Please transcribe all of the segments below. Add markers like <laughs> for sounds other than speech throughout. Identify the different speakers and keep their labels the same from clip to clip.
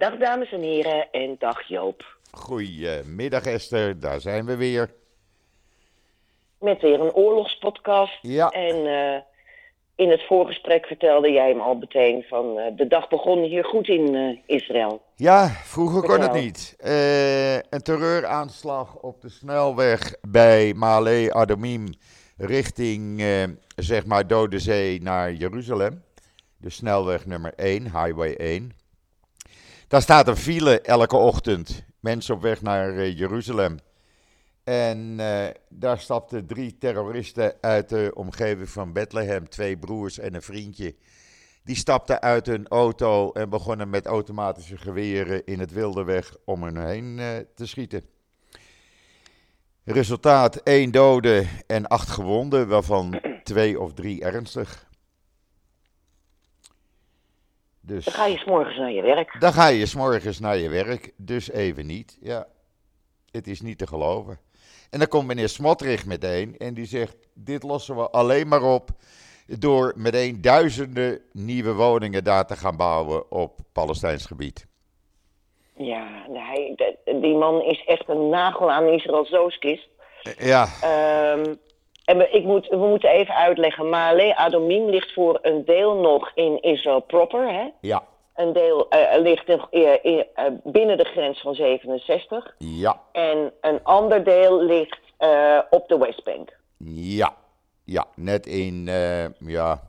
Speaker 1: Dag dames en heren en dag Joop.
Speaker 2: Goedemiddag Esther, daar zijn we weer.
Speaker 1: Met weer een oorlogspodcast.
Speaker 2: Ja.
Speaker 1: En eh, in het voorgesprek vertelde jij hem al meteen van eh, de dag begon hier goed in eh, Israël.
Speaker 2: Ja, vroeger kon het niet. Een terreuraanslag op de snelweg bij Male Adumim richting, zeg maar, Dode Zee naar Jeruzalem. De snelweg nummer 1, Highway 1. Daar staat een file elke ochtend. Mensen op weg naar eh, Jeruzalem. En eh, daar stapten drie terroristen uit de omgeving van Bethlehem. Twee broers en een vriendje. Die stapten uit hun auto en begonnen met automatische geweren in het wilde weg om hen heen eh, te schieten. Resultaat: één dode en acht gewonden, waarvan twee of drie ernstig. Dus
Speaker 1: Dan ga je 's morgens naar je werk.
Speaker 2: dan ga je 's morgens naar je werk, dus even niet. Ja, het is niet te geloven. En dan komt meneer Smotrich meteen en die zegt: Dit lossen we alleen maar op door meteen duizenden nieuwe woningen daar te gaan bouwen op Palestijns gebied.
Speaker 1: Ja, hij, de- die man is echt een nagel aan Israël Zooskis.
Speaker 2: Eh, Ja,
Speaker 1: Ehm, en we, ik moet, we moeten even uitleggen. Male Adomim ligt voor een deel nog in Israël proper. Hè?
Speaker 2: ja,
Speaker 1: Een deel eh, ligt in- eh, eh, binnen de grens van 67.
Speaker 2: ja,
Speaker 1: En een ander deel ligt op de Westbank.
Speaker 2: ja, ja. Net in, ja,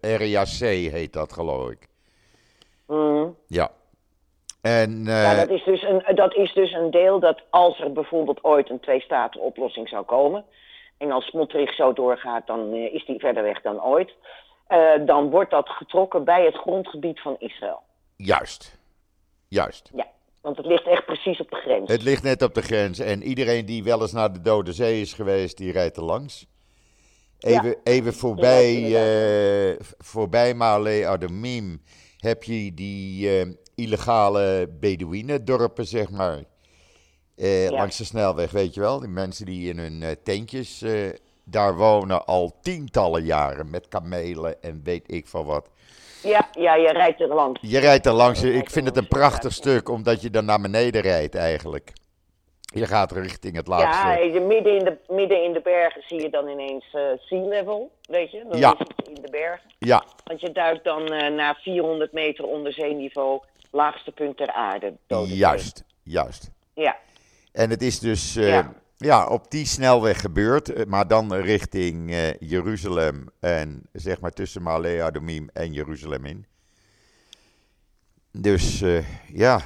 Speaker 2: Area C heet dat geloof ik.
Speaker 1: Mhm.
Speaker 2: Ja. En,
Speaker 1: Ja, dat is, dus een, dat is dus een deel dat als er bijvoorbeeld ooit een twee-staten-oplossing zou komen. En als Smotrich zo doorgaat, dan eh, is die verder weg dan ooit. eh, dan wordt dat getrokken bij het grondgebied van Israël.
Speaker 2: juist, juist.
Speaker 1: Ja, want het ligt echt precies op de grens.
Speaker 2: Het ligt net op de grens en iedereen die wel eens naar de Dode Zee is geweest, die rijdt er langs. Even,
Speaker 1: Ja.
Speaker 2: even voorbij,
Speaker 1: Ja,
Speaker 2: eh, voorbij Male Adumim heb je die illegale Bedouinendorpen, zeg maar. Eh,
Speaker 1: Ja.
Speaker 2: Langs de snelweg, weet je wel. Die mensen die in hun eh, tentjes eh, daar wonen al tientallen jaren met kamelen en weet ik van wat.
Speaker 1: Ja, ja, je rijdt er langs.
Speaker 2: Je rijdt er langs.
Speaker 1: Ja,
Speaker 2: Ik vind het een
Speaker 1: ja.
Speaker 2: prachtig stuk, omdat je dan naar beneden rijdt eigenlijk. Je gaat richting het laagste.
Speaker 1: Ja, je, midden, in de, midden in de bergen zie je dan ineens sea level, weet je? Dan
Speaker 2: Ja.
Speaker 1: is het in de bergen.
Speaker 2: Ja,
Speaker 1: Want je duikt dan naar 400 meter onder zeeniveau, laagste punt ter aarde.
Speaker 2: Juist, juist.
Speaker 1: Ja,
Speaker 2: En het is dus eh,
Speaker 1: Ja.
Speaker 2: ja. op die snelweg gebeurd, eh, maar dan richting eh, Jeruzalem en zeg maar tussen Male Adumim en Jeruzalem in. Dus ja,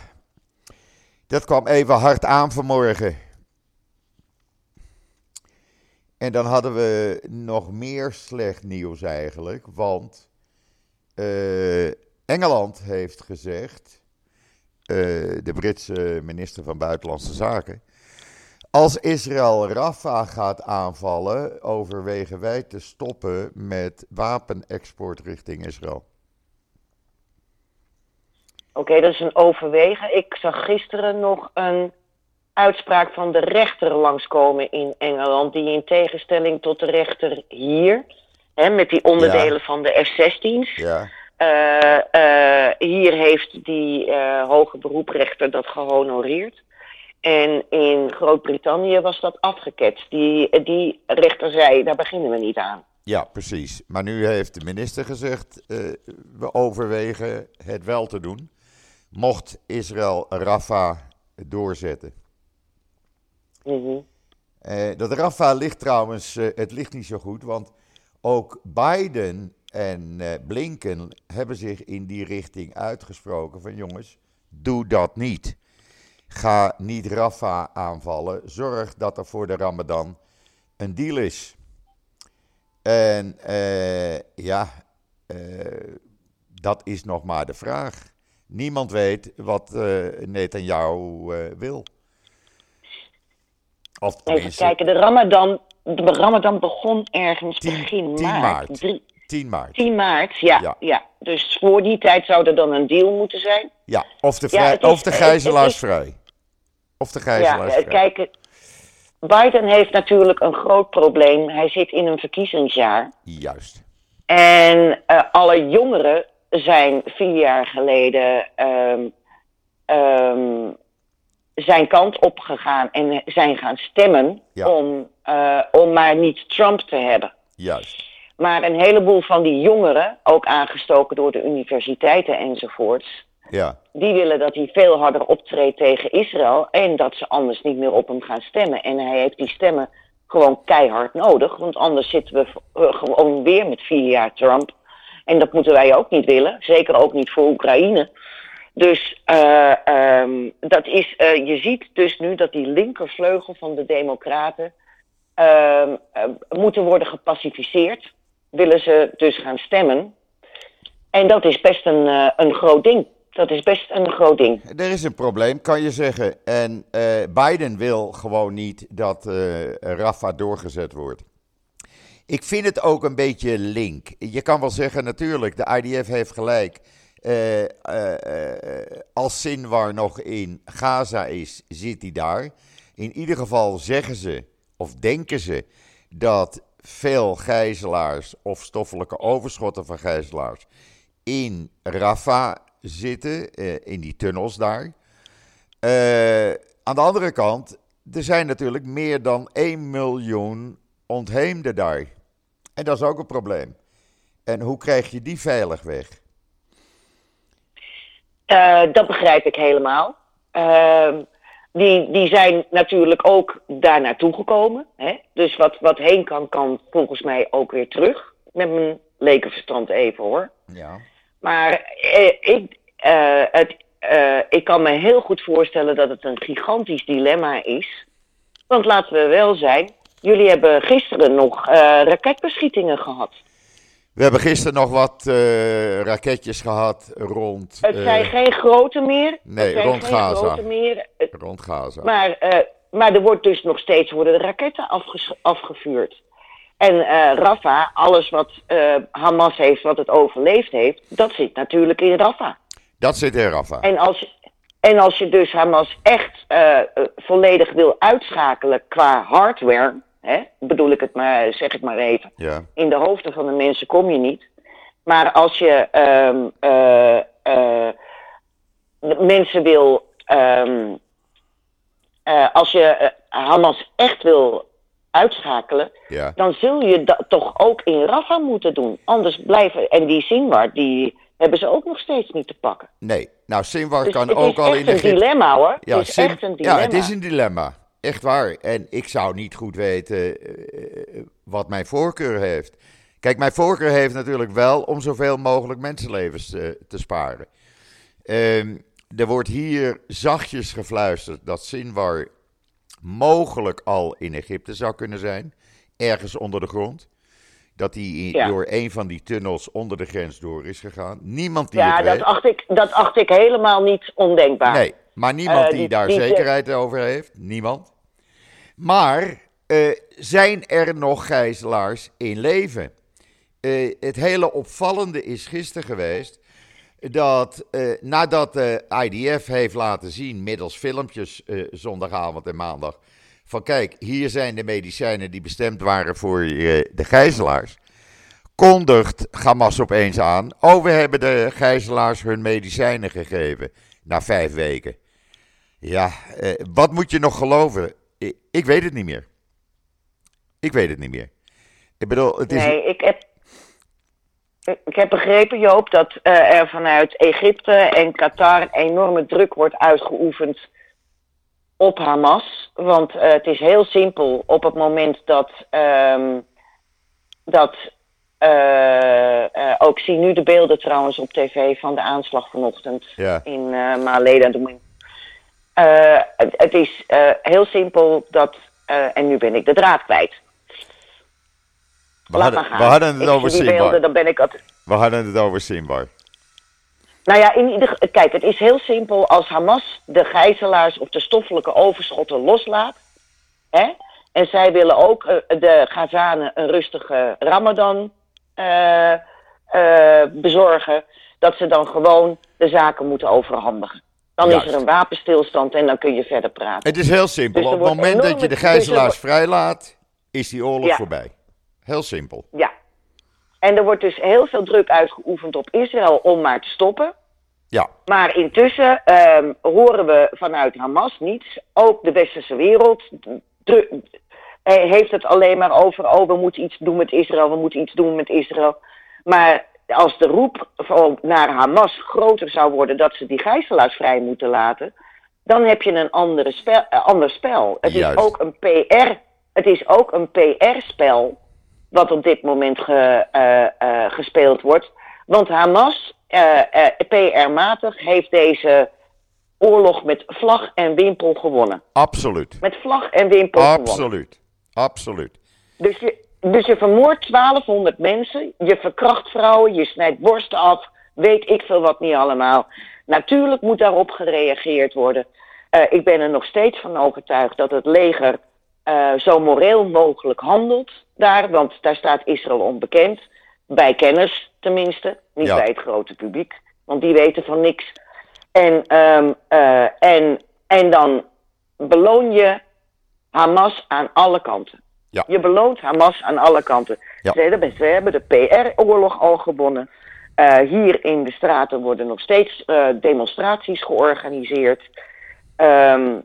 Speaker 2: dat kwam even hard aan vanmorgen. En dan hadden we nog meer slecht nieuws eigenlijk, want Engeland heeft gezegd, de Britse minister van Buitenlandse Zaken, als Israël Rafah gaat aanvallen, overwegen wij te stoppen met wapenexport richting Israël.
Speaker 1: oké, dat is een overwegen. Ik zag gisteren nog een uitspraak van de rechter langskomen in Engeland, die in tegenstelling tot de rechter hier, hè, met die onderdelen van de F-16's,
Speaker 2: Ja,
Speaker 1: Eh, eh, hier heeft die eh, hoge beroeprechter dat gehonoreerd. En in Groot-Brittannië was dat afgeketst. Die, die rechter zei, daar beginnen we niet aan.
Speaker 2: ja, precies. Maar nu heeft de minister gezegd, we overwegen het wel te doen, mocht Israël Rafah doorzetten.
Speaker 1: Mhm.
Speaker 2: Dat Rafah ligt trouwens, het ligt niet zo goed, want ook Biden en eh, Blinken hebben zich in die richting uitgesproken van jongens, doe dat niet. Ga niet Rafah aanvallen, zorg dat er voor de Ramadan een deal is. En eh, ja, eh, dat is nog maar de vraag. Niemand weet wat eh Netanyahu wil. Of
Speaker 1: Even kijken, de Ramadan, de Ramadan begon ergens
Speaker 2: 10
Speaker 1: begin
Speaker 2: 10
Speaker 1: maart.
Speaker 2: maart.
Speaker 1: Drie-
Speaker 2: 10 maart.
Speaker 1: 10 maart, ja,
Speaker 2: Ja.
Speaker 1: ja. Dus voor die tijd zou er dan een deal moeten zijn.
Speaker 2: Ja, of de,
Speaker 1: Ja,
Speaker 2: vrij,
Speaker 1: is-
Speaker 2: of de gijzelaars
Speaker 1: is-
Speaker 2: vrij. Of de
Speaker 1: Ja,
Speaker 2: gijzelaars
Speaker 1: eh,
Speaker 2: vrij.
Speaker 1: kijk, Biden heeft natuurlijk een groot probleem. Hij zit in een verkiezingsjaar.
Speaker 2: Juist.
Speaker 1: En eh, alle jongeren zijn vier jaar geleden ehm, ehm, zijn kant op gegaan en zijn gaan stemmen
Speaker 2: Ja.
Speaker 1: om, eh, om maar niet Trump te hebben.
Speaker 2: Juist.
Speaker 1: Maar een heleboel van die jongeren, ook aangestoken door de universiteiten enzovoorts,
Speaker 2: Ja.
Speaker 1: die willen dat hij veel harder optreedt tegen Israël en dat ze anders niet meer op hem gaan stemmen. En hij heeft die stemmen gewoon keihard nodig, want anders zitten we gewoon weer met vier jaar Trump. En dat moeten wij ook niet willen, zeker ook niet voor Oekraïne. Dus eh, ehm, dat is, eh, je ziet dus nu dat die linkervleugel van de Democraten eh, moeten worden gepacificeerd. Willen ze dus gaan stemmen. En dat is best een, eh, een groot ding. Dat is best een groot ding.
Speaker 2: Er is een probleem, kan je zeggen. En eh, Biden wil gewoon niet dat eh Rafa doorgezet wordt. Ik vind het ook een beetje link. Je kan wel zeggen, natuurlijk, de IDF heeft gelijk. Als Sinwar nog in Gaza is, zit hij daar. In ieder geval zeggen ze, of denken ze, dat veel gijzelaars of stoffelijke overschotten van gijzelaars in Rafah zitten, eh, in die tunnels daar. Eh, aan de andere kant, er zijn natuurlijk meer dan 1 miljoen ontheemden daar. En dat is ook een probleem. En hoe krijg je die veilig weg?
Speaker 1: Eh, dat begrijp ik helemaal. Ehm, die, die zijn natuurlijk ook daar naartoe gekomen. Hè? Dus wat, wat heen kan, kan volgens mij ook weer terug. Met mijn lekenverstand even hoor.
Speaker 2: Ja.
Speaker 1: Maar eh, ik, eh, het, eh, ik kan me heel goed voorstellen dat het een gigantisch dilemma is. Want laten we wel zijn, jullie hebben gisteren nog eh, raketbeschietingen gehad.
Speaker 2: We hebben gisteren nog wat eh, raketjes gehad rond,
Speaker 1: Het
Speaker 2: eh,
Speaker 1: zijn geen grote meer.
Speaker 2: nee,
Speaker 1: het zijn
Speaker 2: rond
Speaker 1: geen
Speaker 2: Gaza.
Speaker 1: grote meer.
Speaker 2: Rond Gaza.
Speaker 1: Maar, eh, maar er wordt dus nog steeds worden de raketten afgevuurd. En Rafah, alles wat Hamas heeft, wat het overleefd heeft, dat zit natuurlijk in Rafah.
Speaker 2: Dat zit in Rafah.
Speaker 1: En als, je- en als je dus Hamas echt volledig wil uitschakelen qua hardware, hè, bedoel ik het maar, zeg ik maar even,
Speaker 2: Ja.
Speaker 1: in de hoofden van de mensen kom je niet. Maar als je ehm, eh, eh, de mensen wil, ehm, eh, als je Hamas echt wil uitschakelen,
Speaker 2: Ja.
Speaker 1: dan zul je dat toch ook in Rafah moeten doen. Anders blijven, en die Sinwar, die hebben ze ook nog steeds niet te pakken.
Speaker 2: Nee. Nou, Sinwar
Speaker 1: Dus
Speaker 2: kan
Speaker 1: het
Speaker 2: ook
Speaker 1: is
Speaker 2: al
Speaker 1: echt
Speaker 2: in
Speaker 1: een
Speaker 2: Egypte.
Speaker 1: dilemma hoor.
Speaker 2: Ja,
Speaker 1: het is echt een dilemma.
Speaker 2: ja, het is een dilemma. Echt waar. En ik zou niet goed weten eh, eh, wat mijn voorkeur heeft. Kijk, mijn voorkeur heeft natuurlijk wel om zoveel mogelijk mensenlevens eh, te sparen. Ehm, er wordt hier zachtjes gefluisterd dat Sinwar mogelijk al in Egypte zou kunnen zijn. Ergens onder de grond. Dat hij
Speaker 1: Ja.
Speaker 2: door een van die tunnels onder de grens door is gegaan. Niemand die
Speaker 1: Ja,
Speaker 2: het
Speaker 1: dat
Speaker 2: weet.
Speaker 1: acht, ik, dat acht ik helemaal niet ondenkbaar.
Speaker 2: Nee, maar niemand
Speaker 1: Eh,
Speaker 2: die,
Speaker 1: die-
Speaker 2: daar
Speaker 1: die-
Speaker 2: zekerheid over heeft. Niemand. Maar eh, zijn er nog gijzelaars in leven? Eh, het hele opvallende is gisteren geweest dat nadat de IDF heeft laten zien, middels filmpjes zondagavond en maandag, van kijk, hier zijn de medicijnen die bestemd waren voor de gijzelaars, kondigt Hamas opeens aan, oh we hebben de gijzelaars hun medicijnen gegeven na vijf weken. Ja, eh, wat moet je nog geloven? Ik, weet het niet meer. Ik weet het niet meer. Ik bedoel, het is...
Speaker 1: Nee, ik heb, ik heb begrepen, Joop, dat eh, er vanuit Egypte en Qatar enorme druk wordt uitgeoefend op Hamas. Want eh, het is heel simpel. Op het moment dat, ehm, dat eh, ook zie nu de beelden trouwens op tv van de aanslag vanochtend
Speaker 2: Ja.
Speaker 1: in uh, Maleda. Uh, het, het is uh, heel simpel dat, en nu ben ik de draad kwijt.
Speaker 2: We hadden, we hadden het
Speaker 1: ik
Speaker 2: over Simbar.
Speaker 1: beelden, dan ben ik het.
Speaker 2: We hadden het over Simbar.
Speaker 1: Nou ja, in ieder, kijk, het is heel simpel. Als Hamas de gijzelaars of de stoffelijke overschotten loslaat, hè, en zij willen ook de Gazanen een rustige Ramadan uh, bezorgen, dat ze dan gewoon de zaken moeten overhandigen. Dan
Speaker 2: Juist.
Speaker 1: is er een wapenstilstand en dan kun je verder praten.
Speaker 2: Het is heel simpel.
Speaker 1: Dus er
Speaker 2: Op het moment dat je de
Speaker 1: dus
Speaker 2: gijzelaars
Speaker 1: wordt-
Speaker 2: vrijlaat, is die oorlog
Speaker 1: Ja.
Speaker 2: voorbij. Heel simpel.
Speaker 1: Ja. En er wordt dus heel veel druk uitgeoefend op Israël om maar te stoppen.
Speaker 2: Ja.
Speaker 1: Maar intussen ehm, horen we vanuit Hamas niets. Ook de westerse wereld eh, heeft het alleen maar over... oh, we moeten iets doen met Israël, we moeten iets doen met Israël. Maar als de roep naar Hamas groter zou worden... dat ze die gijzelaars vrij moeten laten... dan heb je een andere spel, eh, ander spel. Het
Speaker 2: Juist.
Speaker 1: is ook een PR... Het is ook een PR-spel wat op dit moment ge- eh, eh, gespeeld wordt. Want Hamas, PR-matig, heeft deze oorlog met vlag en wimpel gewonnen.
Speaker 2: Absoluut.
Speaker 1: Met vlag en wimpel gewonnen.
Speaker 2: Absoluut. Absoluut.
Speaker 1: Dus je, dus je vermoordt 1200 mensen, je verkracht vrouwen, je snijdt borsten af, weet ik veel wat niet allemaal. Natuurlijk moet daarop gereageerd worden. Eh, ik ben er nog steeds van overtuigd dat het leger eh, zo moreel mogelijk handelt daar, want daar staat Israël onbekend. Bij kenners tenminste, niet
Speaker 2: Ja.
Speaker 1: bij het grote publiek, want die weten van niks. En, ehm, eh, en, en dan beloon je Hamas aan alle kanten.
Speaker 2: Ja.
Speaker 1: Je beloont Hamas aan alle kanten.
Speaker 2: Ja.
Speaker 1: Ze, hebben, ze hebben de PR-oorlog al gewonnen. Eh, hier in de straten worden nog steeds eh, demonstraties georganiseerd. Ehm,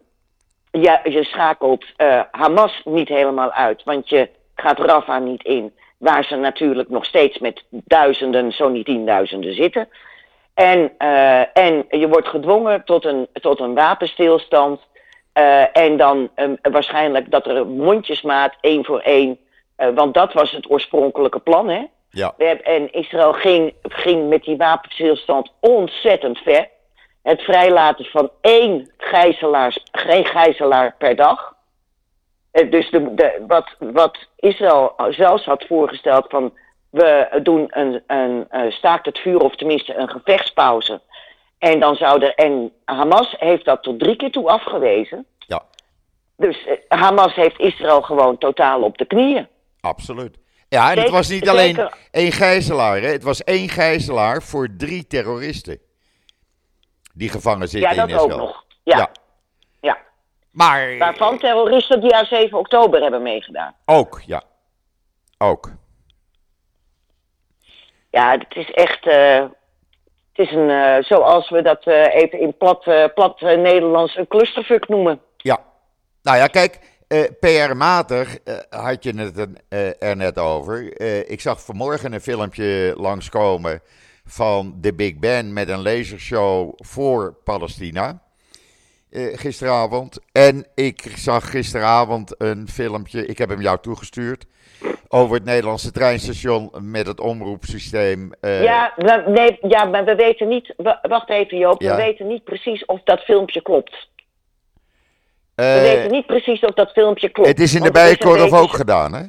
Speaker 1: ja, je schakelt eh, Hamas niet helemaal uit, want je gaat Rafa niet in. Waar ze natuurlijk nog steeds met duizenden, zo niet tienduizenden zitten. En, en je wordt gedwongen tot een, tot een wapenstilstand. Eh, en dan eh, waarschijnlijk dat er mondjesmaat één voor één. eh, want dat was het oorspronkelijke plan, hè?
Speaker 2: Ja.
Speaker 1: We hebben, en Israël ging, ging met die wapenstilstand ontzettend ver. Het vrijlaten van één gijzelaar, geen gijzelaar per dag. Eh, Dus de, de, wat, wat Israël zelfs had voorgesteld van we doen een, een, eh, staakt het vuur of tenminste een gevechtspauze. En dan zou er, en Hamas heeft dat tot drie keer toe afgewezen.
Speaker 2: Ja.
Speaker 1: Dus eh, Hamas heeft Israël gewoon totaal op de knieën.
Speaker 2: Absoluut. Ja, en het was niet alleen
Speaker 1: zeker.
Speaker 2: één gijzelaar. Hè? Het was één gijzelaar voor drie terroristen. Die gevangen zitten
Speaker 1: Ja,
Speaker 2: in
Speaker 1: dat ook
Speaker 2: Israël.
Speaker 1: nog. Ja.
Speaker 2: Ja.
Speaker 1: ja.
Speaker 2: Maar
Speaker 1: Waarvan terroristen die aan 7 oktober hebben meegedaan.
Speaker 2: ook, ja. Ook.
Speaker 1: Ja, het is echt. eh, het is een, eh, zoals we dat eh, even in plat, eh, plat Nederlands een clusterfuck noemen.
Speaker 2: Ja. Nou ja, kijk, PR-matig had je het er, net over. Ik zag vanmorgen een filmpje langskomen van de Big Ben met een lasershow voor Palestina. Eh, gisteravond. En ik zag gisteravond een filmpje, ik heb hem jou toegestuurd, over het Nederlandse treinstation met het omroepsysteem. eh,
Speaker 1: ja, we, nee, ja, maar we weten niet. wa- wacht even, Joop.
Speaker 2: Ja.
Speaker 1: We weten niet precies of dat filmpje klopt. We
Speaker 2: eh,
Speaker 1: weten niet precies of dat filmpje klopt.
Speaker 2: het is in de Bijenkorf
Speaker 1: beetje-
Speaker 2: ook gedaan, hè?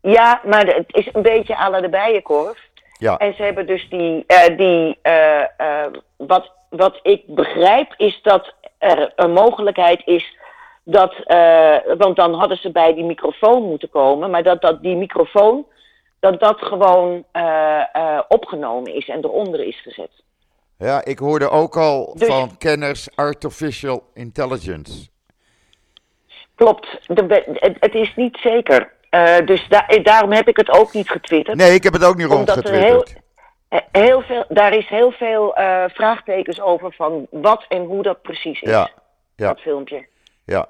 Speaker 1: Ja, maar het is een beetje à la de Bijenkorf.
Speaker 2: Ja.
Speaker 1: En ze hebben dus die. die wat, wat ik begrijp is dat er een mogelijkheid is. Dat, eh, want dan hadden ze bij die microfoon moeten komen. Maar dat, dat die microfoon. Dat dat gewoon eh, eh, opgenomen is en eronder is gezet.
Speaker 2: Ja, ik hoorde ook al
Speaker 1: Dus-
Speaker 2: van kenners artificial intelligence.
Speaker 1: Klopt. De, het, is niet zeker. Dus da- daarom heb ik het ook niet getwitterd.
Speaker 2: Nee, ik heb het ook niet
Speaker 1: er
Speaker 2: rondgetwitterd.
Speaker 1: Eh, Heel veel, daar is heel veel eh, vraagtekens over van wat en hoe dat precies is.
Speaker 2: Ja, ja.
Speaker 1: Dat filmpje.
Speaker 2: ja.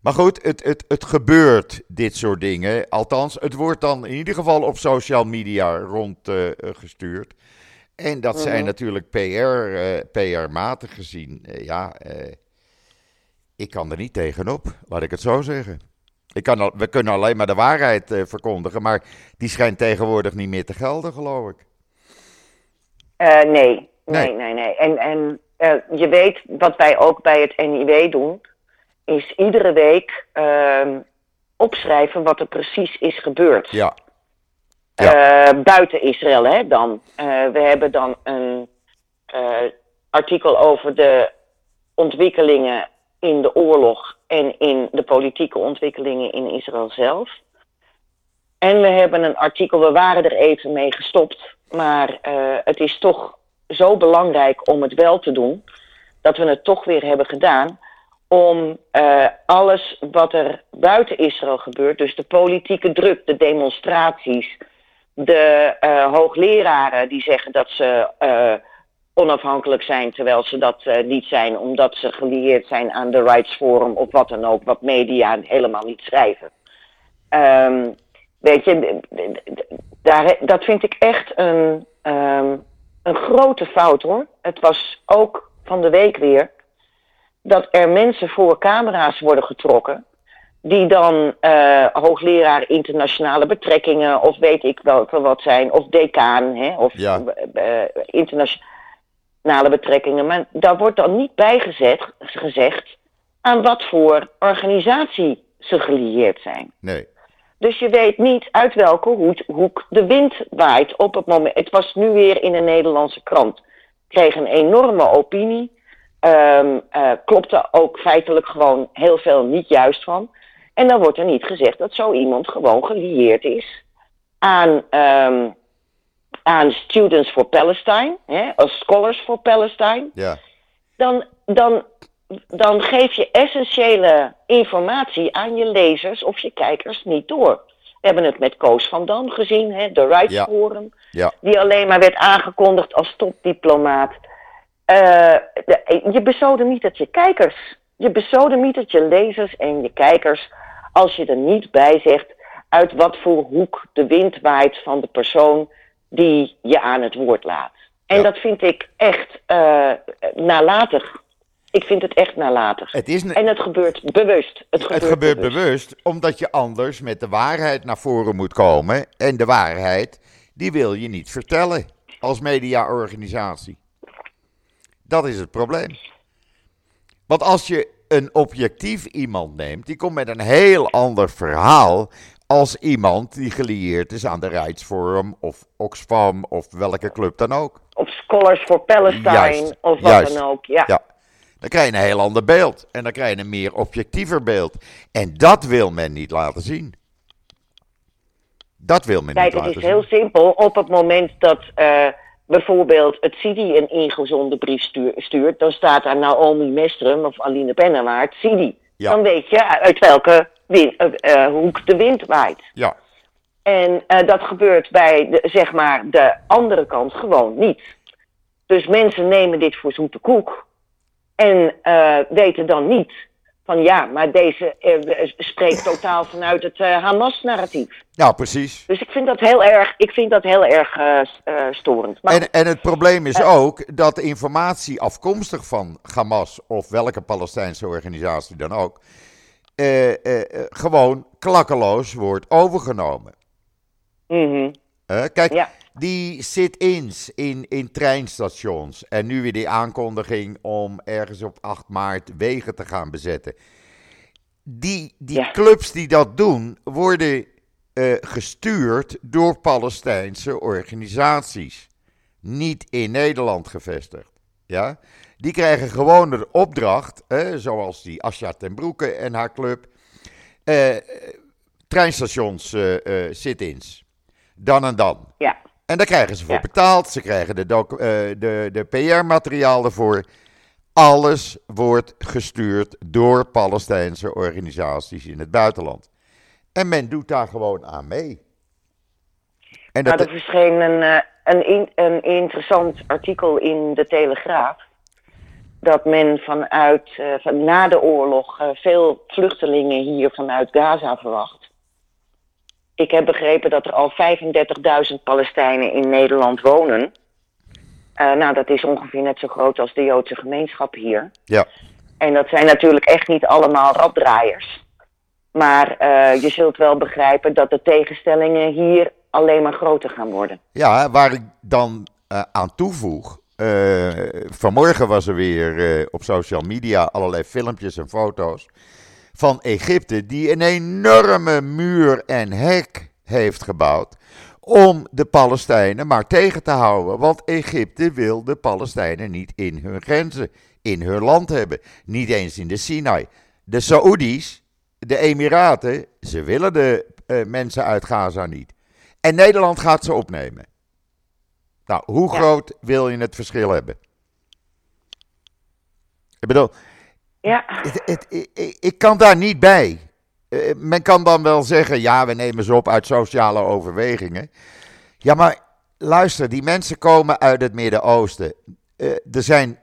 Speaker 2: Maar goed, het, het, het gebeurt, dit soort dingen. Althans, het wordt dan in ieder geval op social media rondgestuurd. en dat zijn
Speaker 1: Mhm.
Speaker 2: natuurlijk PR, eh, PR-matig gezien. eh, ja, eh, ik kan er niet tegenop, laat ik het zo zeggen. Ik kan al, we kunnen alleen maar de waarheid eh, verkondigen, maar die schijnt tegenwoordig niet meer te gelden, geloof ik.
Speaker 1: Eh, nee,
Speaker 2: Nee.
Speaker 1: nee, nee, nee. En, en eh, je weet wat wij ook bij het NIW doen, is iedere week ehm, opschrijven wat er precies is gebeurd.
Speaker 2: Ja,
Speaker 1: Eh, buiten Israël, hè, dan. We hebben dan een artikel over de ontwikkelingen in de oorlog en in de politieke ontwikkelingen in Israël zelf. En we hebben een artikel, we waren er even mee gestopt, maar eh, het is toch zo belangrijk om het wel te doen, dat we het toch weer hebben gedaan. Om eh, alles wat er buiten Israël gebeurt, dus de politieke druk, de demonstraties, de eh, hoogleraren die zeggen dat ze onafhankelijk zijn, terwijl ze dat niet zijn, omdat ze gelieerd zijn aan de Rights Forum of wat dan ook, wat media helemaal niet schrijven. Ehm, weet je, daar, dat vind ik echt een, ehm, een grote fout hoor. Het was ook van de week weer dat er mensen voor camera's worden getrokken. Die dan uh, hoogleraar internationale betrekkingen, of weet ik welke wat zijn, of decaan, hè, of
Speaker 2: Ja.
Speaker 1: eh, internationale betrekkingen. Maar daar wordt dan niet bij gezet, gezegd aan wat voor organisatie ze gelieerd zijn.
Speaker 2: Nee.
Speaker 1: Dus je weet niet uit welke hoek, hoek de wind waait op het moment. Het was nu weer in een Nederlandse krant. Kreeg een enorme opinie. Ehm eh, klopte ook feitelijk gewoon heel veel niet juist van. En dan wordt er niet gezegd dat zo iemand gewoon gelieerd is aan, ehm, aan Students for Palestine, hè, als Scholars for Palestine
Speaker 2: Ja.
Speaker 1: dan, dan, dan geef je essentiële informatie aan je lezers of je kijkers niet door. We hebben het met Koos van Dam gezien, hè, de Rights
Speaker 2: Ja.
Speaker 1: Forum,
Speaker 2: Ja.
Speaker 1: die alleen maar werd aangekondigd als topdiplomaat. De- je besodemietert je kijkers. Je besodemietert je lezers en je kijkers als je er niet bij zegt uit wat voor hoek de wind waait van de persoon die je aan het woord laat. En
Speaker 2: Ja.
Speaker 1: dat vind ik echt eh, nalatig. Ik vind het echt nalatig.
Speaker 2: Het, is, ne-
Speaker 1: En het gebeurt bewust. Het gebeurt,
Speaker 2: het gebeurt bewust omdat je anders met de waarheid naar voren moet komen. En de waarheid, die wil je niet vertellen als mediaorganisatie. Dat is het probleem. Want als je een objectief iemand neemt, die komt met een heel ander verhaal als iemand die gelieerd is aan de Rights Forum of Oxfam of welke club dan ook.
Speaker 1: Of Scholars for Palestine
Speaker 2: Juist,
Speaker 1: of wat
Speaker 2: juist.
Speaker 1: dan ook. Ja.
Speaker 2: Ja, dan krijg je een heel ander beeld. En dan krijg je een meer objectiever beeld. En dat wil men niet laten zien. Dat wil men
Speaker 1: Kijk,
Speaker 2: niet
Speaker 1: het
Speaker 2: laten
Speaker 1: is heel
Speaker 2: zien.
Speaker 1: simpel. Op het moment dat eh, bijvoorbeeld het CIDI een ingezonde brief stuur- stuurt, dan staat daar Naomi Mestrum of Aline Pennewaard, CIDI.
Speaker 2: Ja.
Speaker 1: Dan weet je uit welke win- eh, eh, hoek de wind waait.
Speaker 2: Ja,
Speaker 1: En dat gebeurt bij de, zeg maar de andere kant gewoon niet. Dus mensen nemen dit voor zoete koek en eh, weten dan niet van ja, maar deze eh, spreekt totaal vanuit het eh, Hamas-narratief.
Speaker 2: nou precies.
Speaker 1: Dus ik vind dat heel erg, ik vind dat heel erg storend. Maar
Speaker 2: En, en het probleem is ook dat informatie afkomstig van Hamas of welke Palestijnse organisatie dan ook, gewoon klakkeloos wordt overgenomen. Hè? kijk,
Speaker 1: Ja.
Speaker 2: Die sit-ins in, in treinstations en nu weer die aankondiging om ergens op 8 maart wegen te gaan bezetten. Die, die
Speaker 1: Ja.
Speaker 2: clubs die dat doen, worden eh, gestuurd door Palestijnse organisaties. Niet in Nederland gevestigd. Ja? Die krijgen gewoon de opdracht, zoals die Asja ten Broeke en haar club, eh, treinstations eh, eh, sit-ins. Dan en dan.
Speaker 1: Ja.
Speaker 2: En daar krijgen ze voor
Speaker 1: Ja.
Speaker 2: betaald. Ze krijgen de, docu- eh, de, de PR-materiaal ervoor. Alles wordt gestuurd door Palestijnse organisaties in het buitenland. En men doet daar gewoon aan mee. En
Speaker 1: Nou,
Speaker 2: dat,
Speaker 1: er verscheen een, eh, een, in- een interessant artikel in de Telegraaf. Dat men vanuit, eh, van na de oorlog veel vluchtelingen hier vanuit Gaza verwacht. Ik heb begrepen dat er al 35.000 Palestijnen in Nederland wonen. Eh, nou, dat is ongeveer net zo groot als de Joodse gemeenschap hier.
Speaker 2: ja,
Speaker 1: En dat zijn natuurlijk echt niet allemaal raddraaiers. Maar eh, je zult wel begrijpen dat de tegenstellingen hier alleen maar groter gaan worden.
Speaker 2: ja, waar ik dan eh, aan toevoeg. vanmorgen was er weer op social media allerlei filmpjes en foto's van Egypte die een enorme muur en hek heeft gebouwd om de Palestijnen maar tegen te houden. Want Egypte wil de Palestijnen niet in hun grenzen, in hun land hebben. Niet eens in de Sinai. De Saoedi's, de Emiraten, ze willen de eh, mensen uit Gaza niet. En Nederland gaat ze opnemen. Nou, hoe
Speaker 1: Ja.
Speaker 2: groot wil je het verschil hebben? Ik bedoel,
Speaker 1: Ja,
Speaker 2: het, het- ik- ik, kan daar niet bij. Eh, men kan dan wel zeggen, ja, we nemen ze op uit sociale overwegingen. Ja, maar luister, die mensen komen uit het Midden-Oosten. eh, er zijn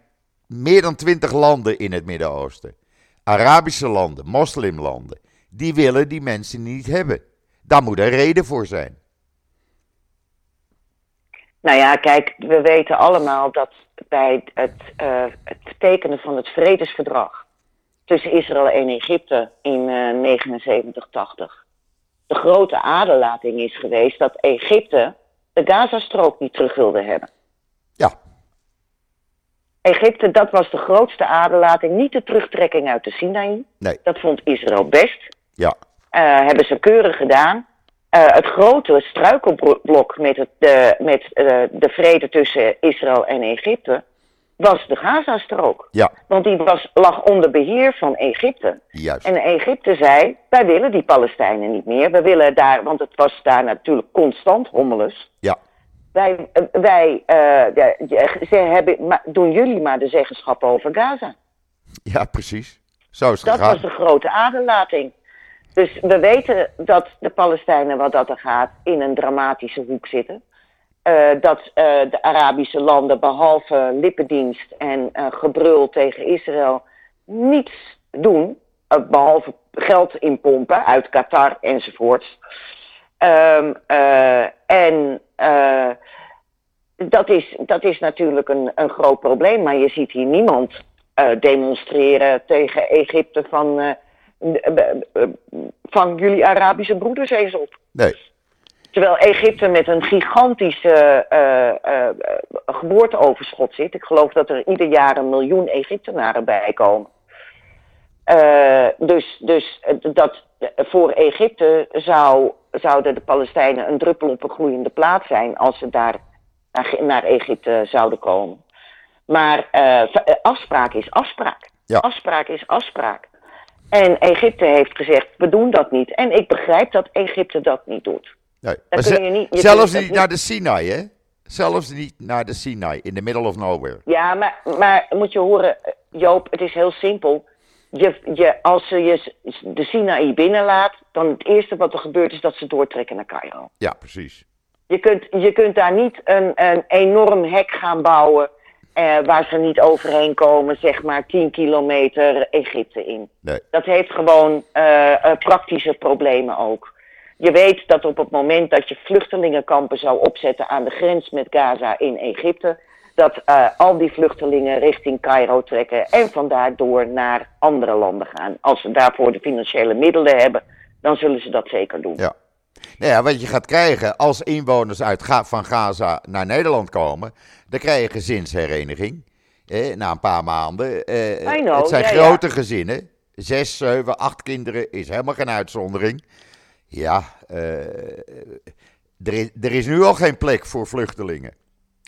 Speaker 2: meer dan twintig landen in het Midden-Oosten. Arabische landen, moslimlanden. Die willen die mensen niet hebben. Daar moet een reden voor zijn.
Speaker 1: Nou ja, kijk, we weten allemaal dat bij het, uh, het tekenen van het vredesverdrag tussen Israël en Egypte in uh, 79-80 de grote aderlating is geweest dat Egypte de Gazastrook niet terug wilde hebben.
Speaker 2: Ja.
Speaker 1: Egypte, dat was de grootste aderlating, niet de terugtrekking uit de Sinaï.
Speaker 2: Nee.
Speaker 1: Dat vond Israël best.
Speaker 2: Ja.
Speaker 1: Uh, hebben ze keurig gedaan. Uh, het grote struikelblok met, het, de, met uh, de vrede tussen Israël en Egypte was de Gazastrook.
Speaker 2: Ja.
Speaker 1: Want die was, lag onder beheer van Egypte.
Speaker 2: Juist.
Speaker 1: En Egypte zei, wij willen die Palestijnen niet meer. We willen daar, want het was daar natuurlijk constant hommeles.
Speaker 2: Ja.
Speaker 1: Wij, wij uh, ze hebben, maar, doen jullie maar de zeggenschap over Gaza.
Speaker 2: Ja, precies. Zo is het
Speaker 1: Dat
Speaker 2: gegaan.
Speaker 1: was de grote aderlating. Dus we weten dat de Palestijnen, wat dat er gaat, in een dramatische hoek zitten. Uh, dat uh, de Arabische landen, behalve lippendienst en uh, gebrul tegen Israël, niets doen. behalve geld inpompen uit Qatar enzovoorts. Um, en dat, is, dat is natuurlijk een, een groot probleem. Maar je ziet hier niemand demonstreren tegen Egypte van. Vang jullie Arabische broeders eens op.
Speaker 2: Nee.
Speaker 1: Terwijl Egypte met een gigantische uh, uh, geboorteoverschot zit. Ik geloof dat er ieder jaar een miljoen Egyptenaren bij komen. Uh, dus dus dat, voor Egypte zou, zouden de Palestijnen een druppel op een gloeiende plaat zijn als ze daar naar, naar Egypte zouden komen. Maar afspraak is afspraak.
Speaker 2: Ja.
Speaker 1: Afspraak is afspraak. En Egypte heeft gezegd, we doen dat niet. En ik begrijp dat Egypte dat niet doet.
Speaker 2: Nee.
Speaker 1: Dan
Speaker 2: Maar
Speaker 1: kun
Speaker 2: ze-
Speaker 1: je niet- je
Speaker 2: zelfs niet naar de Sinai, hè? Zelfs niet naar de Sinai, in the middle of nowhere.
Speaker 1: Ja, maar, maar moet je horen, Joop, het is heel simpel. Je, je, als ze je de Sinaï binnenlaat, dan het eerste wat er gebeurt is dat ze doortrekken naar Cairo.
Speaker 2: Ja, precies.
Speaker 1: Je kunt, je kunt daar niet een, een enorm hek gaan bouwen eh, waar ze niet overheen komen, zeg maar 10 kilometer Egypte in.
Speaker 2: Nee.
Speaker 1: Dat heeft gewoon eh, eh, praktische problemen ook. Je weet dat op het moment dat je vluchtelingenkampen zou opzetten aan de grens met Gaza in Egypte, dat eh, al die vluchtelingen richting Cairo trekken en vandaar door naar andere landen gaan. Als ze daarvoor de financiële middelen hebben, dan zullen ze dat zeker doen.
Speaker 2: Ja. Nou ja, wat je gaat krijgen als inwoners uit Ga- van Gaza naar Nederland komen, dan krijg je gezinshereniging. Eh, na een paar maanden. Eh,
Speaker 1: know,
Speaker 2: het zijn
Speaker 1: ja, ja.
Speaker 2: grote gezinnen. Zes, zeven, acht kinderen is helemaal geen uitzondering. Ja, eh, er, is, er is nu al geen plek voor vluchtelingen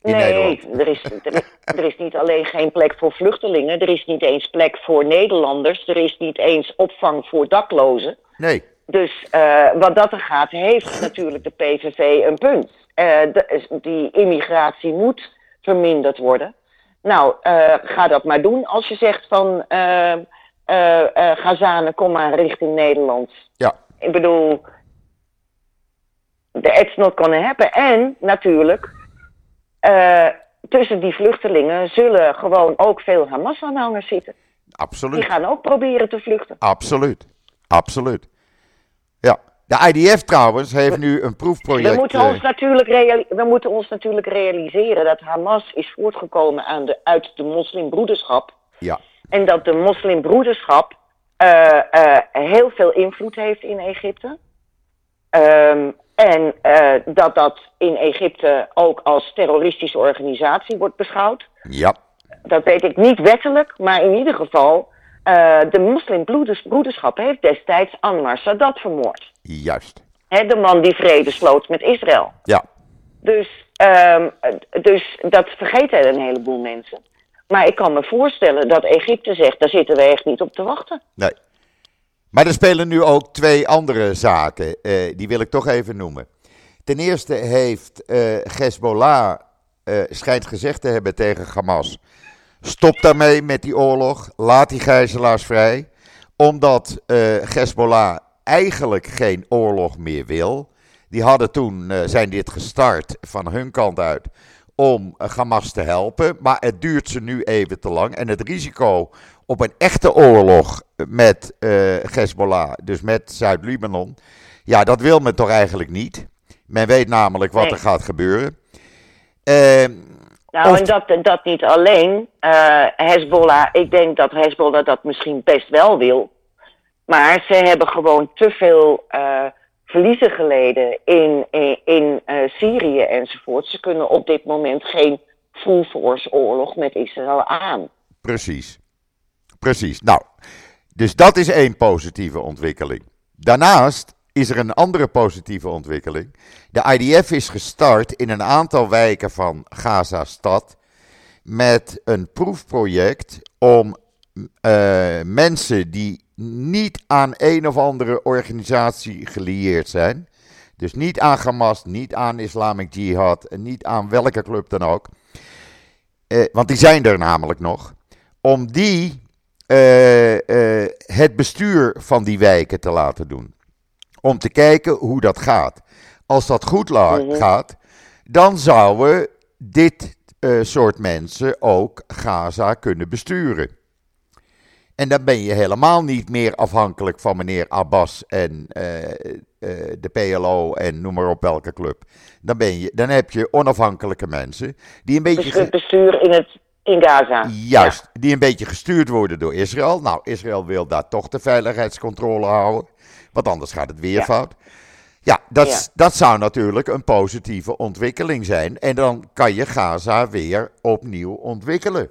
Speaker 2: in
Speaker 1: nee,
Speaker 2: Nederland.
Speaker 1: er is, er, is- er is niet alleen geen plek voor vluchtelingen, er is niet eens plek voor Nederlanders, er is niet eens opvang voor daklozen.
Speaker 2: Nee,
Speaker 1: Dus eh, wat dat er gaat, heeft natuurlijk de PVV een punt. Eh, de- die immigratie moet verminderd worden. Nou, eh, ga dat maar doen als je zegt van Gazanen, kom maar richting Nederland.
Speaker 2: ja,
Speaker 1: Ik bedoel, it's not gonna happen. En natuurlijk, eh, tussen die vluchtelingen zullen gewoon ook veel Hamas-aanhangers zitten. Die
Speaker 2: absoluut.
Speaker 1: gaan ook proberen te vluchten.
Speaker 2: Absoluut. Absoluut. Ja. De IDF trouwens heeft nu een proefproject.
Speaker 1: We moeten,
Speaker 2: eh,
Speaker 1: ons natuurlijk we moeten ons natuurlijk realiseren dat Hamas is voortgekomen aan de, uit de moslimbroederschap.
Speaker 2: ja,
Speaker 1: En dat de moslimbroederschap eh, heel veel invloed heeft in Egypte. Ehm, en eh, dat dat in Egypte ook als terroristische organisatie wordt beschouwd.
Speaker 2: ja,
Speaker 1: Dat weet ik niet wettelijk, maar in ieder geval... eh, de moslimbroederschap heeft destijds Anwar Sadat vermoord.
Speaker 2: juist.
Speaker 1: Hè, de man die vrede sloot met Israël.
Speaker 2: Ja,
Speaker 1: Dus, ehm, dus dat vergeten een heleboel mensen. Maar ik kan me voorstellen dat Egypte zegt, daar zitten we echt niet op te wachten.
Speaker 2: nee. Maar er spelen nu ook twee andere zaken. eh, die wil ik toch even noemen. Ten eerste heeft eh Hezbollah eh, schijnt gezegd te hebben tegen Hamas. Stop daarmee met die oorlog. Laat die gijzelaars vrij. Omdat Hezbollah eigenlijk geen oorlog meer wil. Die hadden toen, zijn dit gestart van hun kant uit. om Hamas te helpen. Maar het duurt ze nu even te lang. En het risico op een echte oorlog met uh, Hezbollah, dus met Zuid-Libanon. Ja, dat wil men toch eigenlijk niet. Men weet namelijk wat er gaat gebeuren.
Speaker 1: Uh, nou, en dat, dat niet alleen. Uh, Hezbollah, ik denk dat Hezbollah dat misschien best wel wil. Maar ze hebben gewoon te veel uh, verliezen geleden in, in, in Syrië enzovoort. Ze kunnen op dit moment geen full force oorlog met Israël aan.
Speaker 2: Precies. Precies. Nou, dus dat is één positieve ontwikkeling. Daarnaast is er een andere positieve ontwikkeling. De IDF is gestart in een aantal wijken van Gaza-stad met een proefproject om uh, mensen die niet aan een of andere organisatie gelieerd zijn, dus niet aan Hamas, niet aan Islamic Jihad, niet aan welke club dan ook, uh, want die zijn er namelijk nog, om die uh, het bestuur van die wijken te laten doen om te kijken hoe dat gaat. Als dat goed mhm. gaat, dan zouden dit uh, soort mensen ook Gaza kunnen besturen. En dan ben je helemaal niet meer afhankelijk van meneer Abbas en de PLO en noem maar op welke club. Dan, ben je, dan heb je onafhankelijke mensen die een beetje.
Speaker 1: Dus het bestuur in, het, in Gaza.
Speaker 2: Juist, die een beetje gestuurd worden door Israël. Nou, Israël wil daar toch de veiligheidscontrole houden. Want anders gaat het weer fout. Ja, dat, dat zou natuurlijk een positieve ontwikkeling zijn. En dan kan je Gaza weer opnieuw ontwikkelen.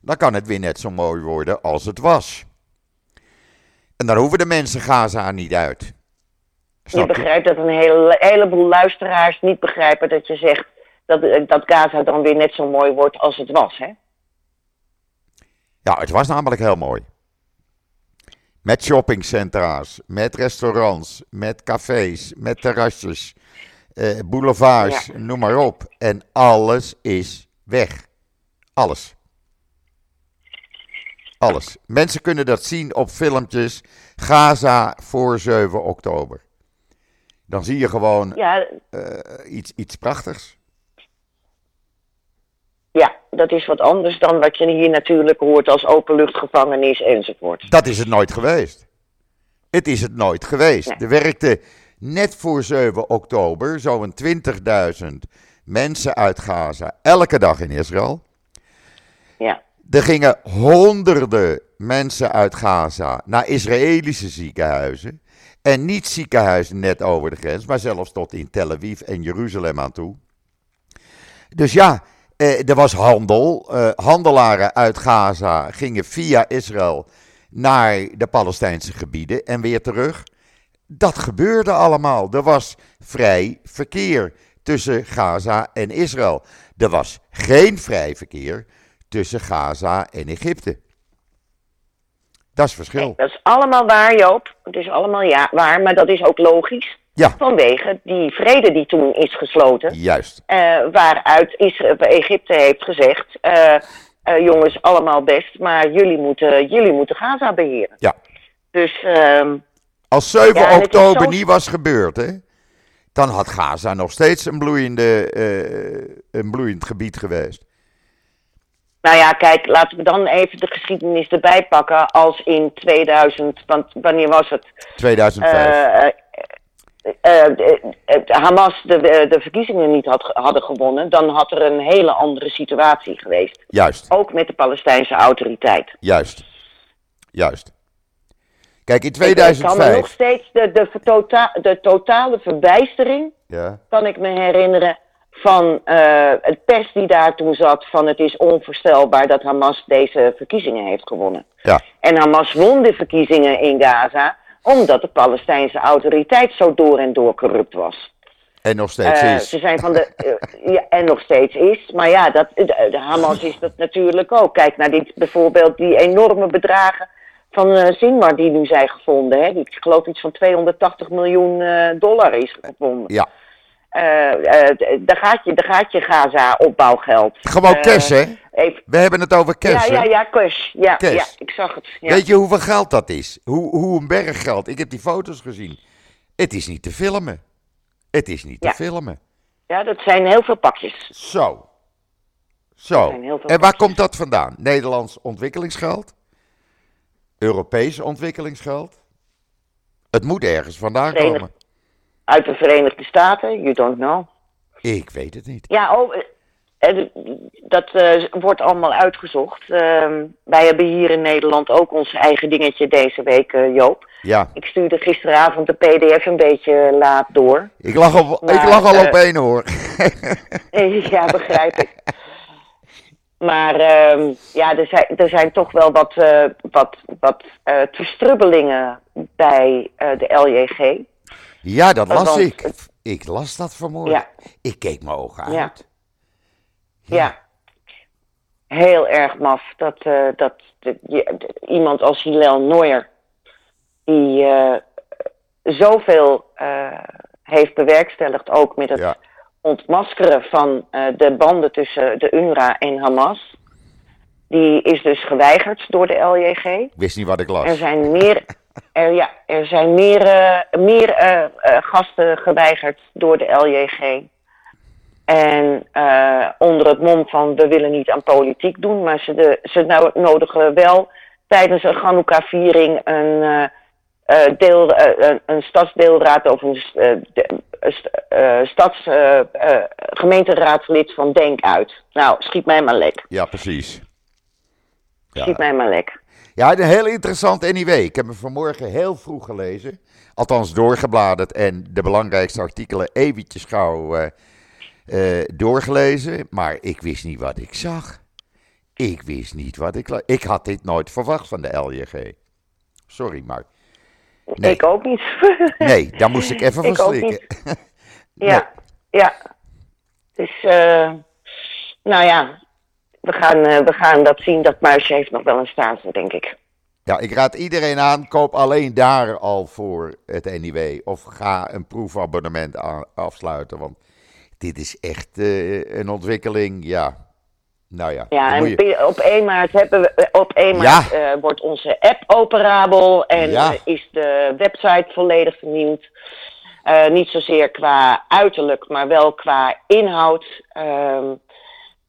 Speaker 2: Dan kan het weer net zo mooi worden als het was. En dan hoeven de mensen Gaza niet uit.
Speaker 1: je begrijpt dat een hele, heleboel luisteraars niet begrijpen dat je zegt dat, dat Gaza dan weer net zo mooi wordt als het was, hè?
Speaker 2: Ja, het was namelijk heel mooi. Met shoppingcentra's, met restaurants, met cafés, met terrasjes, eh, boulevards, noem maar op. En alles is weg. Alles. Alles. Mensen kunnen dat zien op filmpjes. Gaza voor 7 oktober. Dan zie je gewoon ja. uh, iets, iets prachtigs.
Speaker 1: Ja, dat is wat anders dan wat je hier natuurlijk hoort als openluchtgevangenis enzovoort.
Speaker 2: Dat is het nooit geweest. Het is het nooit geweest. Er werkte net voor 7 oktober zo'n 20.000 mensen uit Gaza elke dag in Israël.
Speaker 1: Ja.
Speaker 2: Er gingen honderden mensen uit Gaza naar Israëlische ziekenhuizen. En niet ziekenhuizen net over de grens, maar zelfs tot in Tel Aviv en Jeruzalem aan toe. Dus ja, er was handel. Eh, handelaren uit Gaza gingen via Israël naar de Palestijnse gebieden en weer terug. Dat gebeurde allemaal. Er was vrij verkeer tussen Gaza en Israël. Er was geen vrij verkeer tussen Gaza en Egypte. Dat is verschil.
Speaker 1: dat is allemaal waar, Joop. Het is allemaal ja, waar, maar dat is ook logisch. Ja. Vanwege die vrede die toen is gesloten.
Speaker 2: Juist.
Speaker 1: Uh, waaruit Israël, Egypte heeft gezegd: uh, uh, jongens, allemaal best, maar jullie moeten, jullie moeten Gaza beheren.
Speaker 2: Ja.
Speaker 1: Dus. Ehm,
Speaker 2: Als 7 oktober niet was gebeurd, hè? Dan had Gaza nog steeds een, bloeiende, een bloeiend gebied geweest.
Speaker 1: Nou ja, kijk, laten we dan even de geschiedenis erbij pakken. Als in 2000, want wanneer was het?
Speaker 2: 2005
Speaker 1: uh, Hamas de, de verkiezingen niet had, hadden gewonnen, dan had er een hele andere situatie geweest.
Speaker 2: Juist.
Speaker 1: Ook met de Palestijnse autoriteit.
Speaker 2: Juist. Juist. Kijk, in 2005... Ik, kan me
Speaker 1: nog steeds de, de, tota-, de totale verbijstering, ja. kan ik me herinneren, van uh, het pers die daar toen zat van het is onvoorstelbaar dat Hamas deze verkiezingen heeft gewonnen.
Speaker 2: Ja.
Speaker 1: En Hamas won de verkiezingen in Gaza omdat de Palestijnse autoriteit zo door en door corrupt was.
Speaker 2: En nog steeds uh, is.
Speaker 1: Ze zijn van de. Uh, ja, en nog steeds is. Maar ja, dat, de, de Hamas is dat natuurlijk ook. Kijk naar dit, bijvoorbeeld die enorme bedragen van uh, Zinmar die nu zijn gevonden. Hè? Die, ik geloof iets van 280 miljoen dollar is gevonden.
Speaker 2: Ja.
Speaker 1: Daar, gaat je, daar gaat je Gaza-opbouwgeld.
Speaker 2: Gewoon cash, hè? Even... We hebben het over cash.
Speaker 1: Ja, ja, ja, cash. Ja, cash. ja ik zag het. Ja.
Speaker 2: Weet je hoeveel geld dat is? Hoe, hoe een berg geld. Ik heb die foto's gezien. Het is niet te filmen. Het is niet te filmen.
Speaker 1: Ja, dat zijn heel veel pakjes.
Speaker 2: Zo. Zo. En waar komt dat vandaan? Nederlands ontwikkelingsgeld? Europees ontwikkelingsgeld? Het moet ergens vandaan
Speaker 1: Verenigd-
Speaker 2: komen.
Speaker 1: Uit de Verenigde Staten? You don't know.
Speaker 2: Ik weet het niet.
Speaker 1: Ja, oh, eh, eh, dat eh, wordt allemaal uitgezocht. Ehm, wij hebben hier in Nederland ook ons eigen dingetje deze week, Joop.
Speaker 2: Ja,
Speaker 1: Ik stuurde gisteravond de PDF een beetje laat door.
Speaker 2: ik lag, op, ik lag al op één hoor. <laughs>
Speaker 1: ja, begrijp ik. Maar ehm, ja, er zijn, er zijn toch wel wat, wat, wat verstrubbelingen bij de LJG.
Speaker 2: Ja, dat las
Speaker 1: want
Speaker 2: ik.
Speaker 1: het-
Speaker 2: Ik las dat vanmorgen.
Speaker 1: Ja.
Speaker 2: Ik keek mijn ogen uit.
Speaker 1: Ja. Ja. Heel erg maf dat, eh, dat de- je- de- iemand als Hillel Neuer, die eh, zoveel eh, heeft bewerkstelligd, ook met het ontmaskeren van de banden tussen de UNRWA en Hamas, die is dus geweigerd door de LJG.
Speaker 2: Ik wist niet wat ik las.
Speaker 1: Er zijn meer, er, ja, er zijn meer, eh, meer eh, eh, gasten geweigerd door de LJG. En onder het mom van we willen niet aan politiek doen, maar ze, de, ze nou, nodigen wel tijdens een Chanukka-viering een, deel, een, een stadsdeelraad of een de- st- stads, gemeenteraadslid van Denk uit. Nou, schiet mij maar lek.
Speaker 2: Ja, precies.
Speaker 1: Schiet
Speaker 2: Ja.
Speaker 1: mij maar lek.
Speaker 2: Ja, een heel interessant anyway. Ik heb hem vanmorgen heel vroeg gelezen. Althans doorgebladerd en de belangrijkste artikelen eventjes gauw eh, eh, doorgelezen. Maar ik wist niet wat ik zag. Ik wist niet wat ik... Ik had dit nooit verwacht van de LJG. Sorry, maar... Nee.
Speaker 1: Ik ook niet. <laughs>
Speaker 2: Nee, daar moest ik even van slikken. <laughs>
Speaker 1: Ja, ja. Dus, eh, nou ja, we gaan, eh, we gaan dat zien. Dat muisje heeft nog wel een staartje, denk ik.
Speaker 2: Ja, ik raad iedereen aan, koop alleen daar al voor het NIW. Of ga een proefabonnement afsluiten. Want dit is echt eh, een ontwikkeling, ja. Nou ja,
Speaker 1: Ja, en
Speaker 2: je-
Speaker 1: op 1 maart, hebben we, eh, op 1
Speaker 2: Ja.
Speaker 1: maart wordt onze app operabel en
Speaker 2: Ja.
Speaker 1: is de website volledig vernieuwd. Niet zozeer qua uiterlijk, maar wel qua inhoud. Ehm,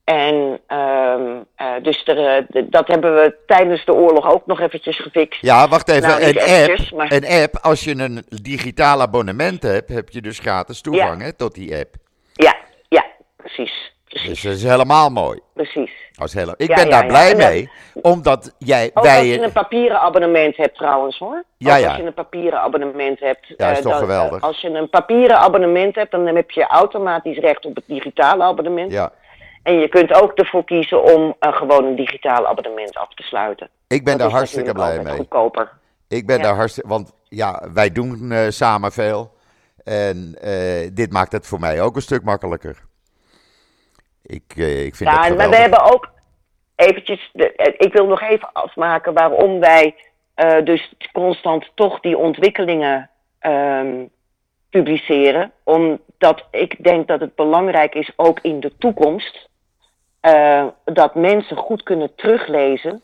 Speaker 1: en ehm, eh, dus er, eh, dat hebben we tijdens de oorlog ook nog eventjes gefixt.
Speaker 2: ja, wacht even.
Speaker 1: Nou,
Speaker 2: een,
Speaker 1: eventjes,
Speaker 2: app,
Speaker 1: maar-
Speaker 2: een app, als je een digitaal abonnement hebt, heb je dus gratis toegang hè, tot die app.
Speaker 1: Ja, ja, precies.
Speaker 2: Dus
Speaker 1: Precies,
Speaker 2: dat is helemaal mooi.
Speaker 1: precies.
Speaker 2: Is heel, ik
Speaker 1: Ja,
Speaker 2: ben
Speaker 1: ja,
Speaker 2: daar blij
Speaker 1: dat-
Speaker 2: mee, omdat jij,
Speaker 1: Ook
Speaker 2: wij...
Speaker 1: als je een papieren abonnement hebt trouwens hoor.
Speaker 2: Ja,
Speaker 1: Ook
Speaker 2: ja.
Speaker 1: als je een papieren abonnement hebt.
Speaker 2: Ja, is
Speaker 1: eh,
Speaker 2: toch geweldig.
Speaker 1: Als je een papieren abonnement hebt, dan heb je automatisch recht op het digitale abonnement.
Speaker 2: ja,
Speaker 1: En je kunt ook ervoor kiezen om gewoon een digitaal abonnement af te sluiten.
Speaker 2: ik ben
Speaker 1: Dat
Speaker 2: daar hartstikke blij mee.
Speaker 1: goedkoper.
Speaker 2: Ik ben
Speaker 1: Ja.
Speaker 2: daar hartstikke, want ja, wij doen eh, samen veel. En eh, dit maakt het voor mij ook een stuk makkelijker. Ik, eh, ik vind
Speaker 1: Ja, en- maar we hebben ook eventjes, de, ik wil nog even afmaken waarom wij dus constant toch die ontwikkelingen ehm, publiceren. Omdat ik denk dat het belangrijk is, ook in de toekomst, eh, dat mensen goed kunnen teruglezen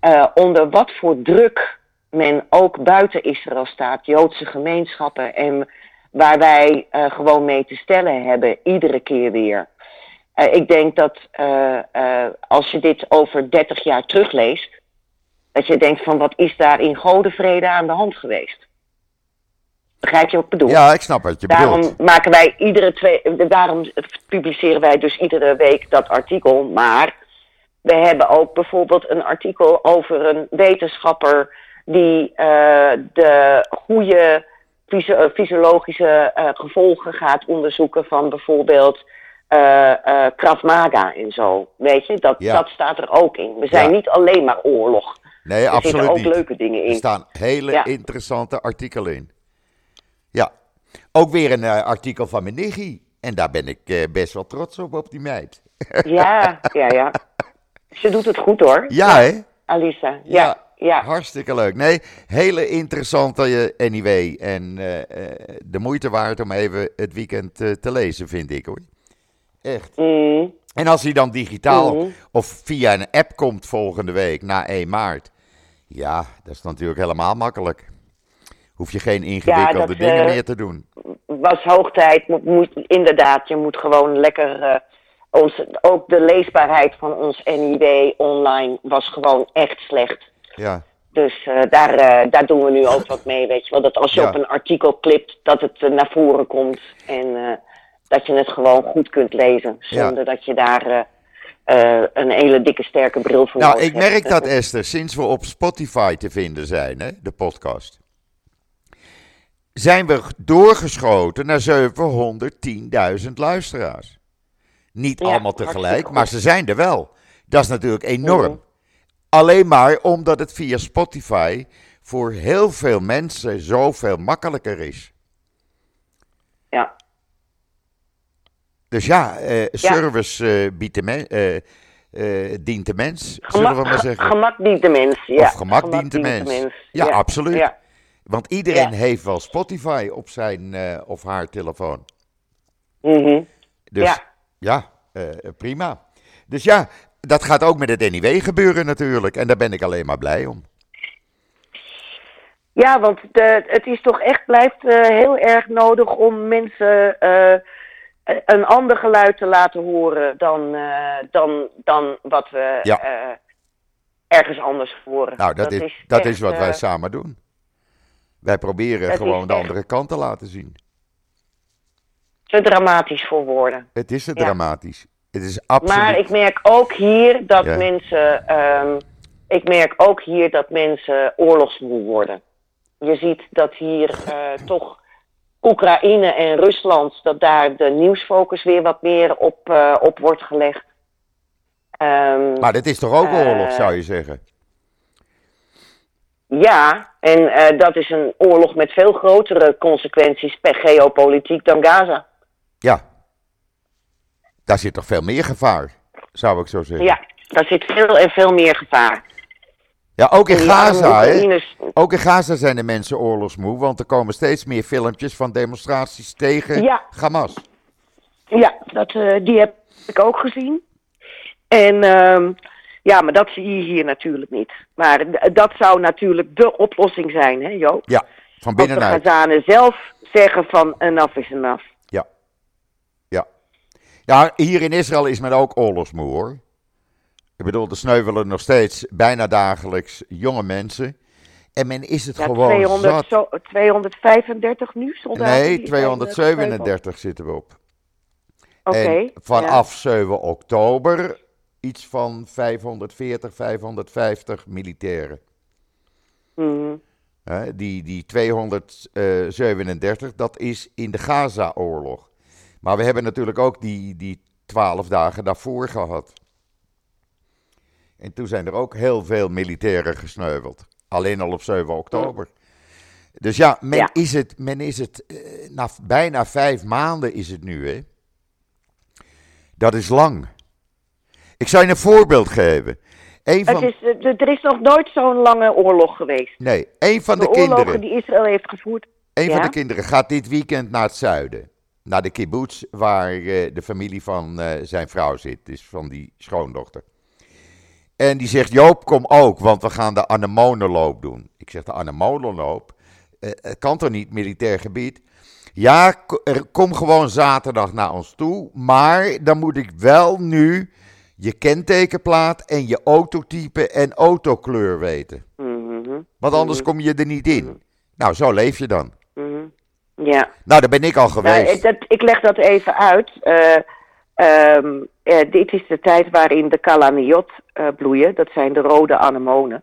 Speaker 1: eh, onder wat voor druk men ook buiten Israël staat, Joodse gemeenschappen en waar wij eh, gewoon mee te stellen hebben, iedere keer weer. Ik denk dat als je dit over 30 jaar terugleest, dat je denkt van wat is daar in godenvrede aan de hand geweest? Begrijp je wat ik bedoel?
Speaker 2: Ja, ik snap wat je
Speaker 1: Daarom
Speaker 2: bedoelt.
Speaker 1: maken wij iedere twee, daarom publiceren wij dus iedere week dat artikel. Maar we hebben ook bijvoorbeeld een artikel over een wetenschapper die eh, de goede fysio- eh, fysiologische eh, gevolgen gaat onderzoeken van bijvoorbeeld Krav Maga en zo. Weet je, dat,
Speaker 2: Ja.
Speaker 1: dat staat er ook in. We zijn
Speaker 2: Ja.
Speaker 1: niet alleen maar oorlog.
Speaker 2: Nee,
Speaker 1: Er zitten
Speaker 2: absoluut
Speaker 1: ook
Speaker 2: niet.
Speaker 1: leuke dingen
Speaker 2: Er
Speaker 1: in.
Speaker 2: staan hele
Speaker 1: Ja.
Speaker 2: interessante artikelen in. Ja, ook weer een eh, artikel van mijn nichtje. En daar ben ik eh, best wel trots op, op die meid. <laughs>
Speaker 1: Ja, ja, ja. Ze doet het goed hoor.
Speaker 2: Ja, hè?
Speaker 1: Alisa. Ja, ja.
Speaker 2: Hartstikke leuk. Nee, hele interessante eh, anyway. En de moeite waard om even het weekend te lezen, vind ik hoor. Echt.
Speaker 1: Mm,
Speaker 2: En als hij dan digitaal
Speaker 1: Mhm.
Speaker 2: of via een app komt volgende week na 1 maart. Ja, dat is natuurlijk helemaal makkelijk. Hoef je geen ingewikkelde
Speaker 1: dat,
Speaker 2: dingen
Speaker 1: eh,
Speaker 2: meer te doen.
Speaker 1: was hoog tijd. Moet, moet, inderdaad, je moet gewoon lekker eh, ons, ook de leesbaarheid van ons NIW online was gewoon echt slecht.
Speaker 2: Ja.
Speaker 1: Dus uh, daar, uh, daar doen we nu ook wat mee, weet je wel. Dat als je
Speaker 2: Ja.
Speaker 1: op een artikel klipt, dat het uh, naar voren komt. En dat je het gewoon goed kunt lezen. Zonder dat je daar een hele dikke sterke bril voor
Speaker 2: Nou,
Speaker 1: nodig
Speaker 2: ik
Speaker 1: hebt.
Speaker 2: merk dat, <laughs> Esther, sinds we op Spotify te vinden zijn, hè, de podcast. Zijn we doorgeschoten naar 710.000 luisteraars. Niet
Speaker 1: Ja,
Speaker 2: allemaal tegelijk, maar ze zijn er wel. Dat is natuurlijk enorm. Alleen maar omdat het via Spotify voor heel veel mensen zoveel makkelijker is.
Speaker 1: Ja,
Speaker 2: Dus ja, eh, service eh, biedt de men- eh, eh, dient de mens, zullen
Speaker 1: gemak,
Speaker 2: we maar
Speaker 1: ge-
Speaker 2: zeggen.
Speaker 1: gemak dient de mens. Ja,
Speaker 2: of gemak, dient de mens. Ja, absoluut.
Speaker 1: Ja.
Speaker 2: Want iedereen
Speaker 1: Ja.
Speaker 2: heeft wel Spotify op zijn eh, of haar telefoon.
Speaker 1: Mhm.
Speaker 2: Dus ja,
Speaker 1: Ja.
Speaker 2: eh, prima. Dus ja, dat gaat ook met het NIW gebeuren natuurlijk. En daar ben ik alleen maar blij om.
Speaker 1: Ja, want de, het is toch echt, blijft eh, heel erg nodig om mensen eh, een ander geluid te laten horen dan, eh, dan, dan wat we
Speaker 2: Ja.
Speaker 1: eh, ergens anders horen.
Speaker 2: Nou, dat, is, dat
Speaker 1: echt,
Speaker 2: is wat wij
Speaker 1: eh,
Speaker 2: samen doen. Wij proberen
Speaker 1: het
Speaker 2: gewoon de
Speaker 1: echt-
Speaker 2: andere kant te laten zien.
Speaker 1: te dramatisch voor woorden.
Speaker 2: Het is te
Speaker 1: Ja.
Speaker 2: dramatisch. Het is absoluut.
Speaker 1: Maar ik merk ook hier dat
Speaker 2: Ja.
Speaker 1: mensen. ehm, ik merk ook hier dat mensen oorlogsmoe worden. Je ziet dat hier eh, toch Oekraïne en Rusland, dat daar de nieuwsfocus weer wat meer op, eh, op wordt gelegd. Ehm,
Speaker 2: Maar dit is toch ook
Speaker 1: Eh,
Speaker 2: oorlog, zou je zeggen?
Speaker 1: Ja, en eh, dat is een oorlog met veel grotere consequenties per geopolitiek dan Gaza.
Speaker 2: Ja. Daar zit toch veel meer gevaar, zou ik zo zeggen.
Speaker 1: Ja, daar zit veel en veel meer gevaar.
Speaker 2: Ja, ook in Gaza, hè? Ook in Gaza zijn de mensen oorlogsmoe, want er komen steeds meer filmpjes van demonstraties tegen
Speaker 1: Ja.
Speaker 2: Hamas.
Speaker 1: Ja, dat, eh, die heb ik ook gezien. En ehm, ja, maar dat zie je hier natuurlijk niet. Maar dat zou natuurlijk de oplossing zijn, hè Joop?
Speaker 2: Ja, van
Speaker 1: Als de
Speaker 2: binnenuit.
Speaker 1: Gazanen zelf zeggen van enough is enough.
Speaker 2: Ja. Ja. Ja, hier in Israël is men ook oorlogsmoe, hoor. Ik bedoel, er sneuvelen nog steeds bijna dagelijks jonge mensen. En men is het
Speaker 1: Ja,
Speaker 2: gewoon
Speaker 1: 200,
Speaker 2: zat.
Speaker 1: zo, 235 nu soldaten?
Speaker 2: Nee,
Speaker 1: die zijn, eh, gesneuveld?
Speaker 2: 237 zitten we op.
Speaker 1: Oké.
Speaker 2: Vanaf 7 oktober iets van 540, 550 militairen.
Speaker 1: Mhm.
Speaker 2: Die, die 237, dat is in de Gaza-oorlog. Maar we hebben natuurlijk ook die, die 12 dagen daarvoor gehad. En toen zijn er ook heel veel militairen gesneuveld. Alleen al op 7 oktober. Dus ja, men
Speaker 1: Ja.
Speaker 2: is het, men is het eh, na bijna vijf maanden is het nu, hè. Dat is lang. Ik zal je een voorbeeld geven. Een
Speaker 1: Het
Speaker 2: van,
Speaker 1: is, eh, er is nog nooit zo'n lange oorlog geweest.
Speaker 2: nee, een van
Speaker 1: De,
Speaker 2: de,
Speaker 1: oorlogen
Speaker 2: kinderen.
Speaker 1: die Israël heeft gevoerd.
Speaker 2: Een van de kinderen gaat dit weekend naar het zuiden. Naar de kibbutz waar eh, de familie van eh, zijn vrouw zit. Dus van die schoondochter. En die zegt, Joop, kom ook, want we gaan de anemonenloop doen. Ik zeg, de anemonenloop? Het kan toch niet, militair gebied? Ja, ko- kom gewoon zaterdag naar ons toe. Maar dan moet ik wel nu je kentekenplaat en je autotype en autokleur weten.
Speaker 1: Mhm,
Speaker 2: Want anders kom je er niet in. Nou, zo leef je dan.
Speaker 1: mhm. Ja.
Speaker 2: Nou, daar ben ik al
Speaker 1: Nou,
Speaker 2: geweest.
Speaker 1: ik- dat, ik leg dat even uit. Eh, ehm, eh, dit is de tijd waarin de kalaniot eh, bloeien. Dat zijn de rode anemonen.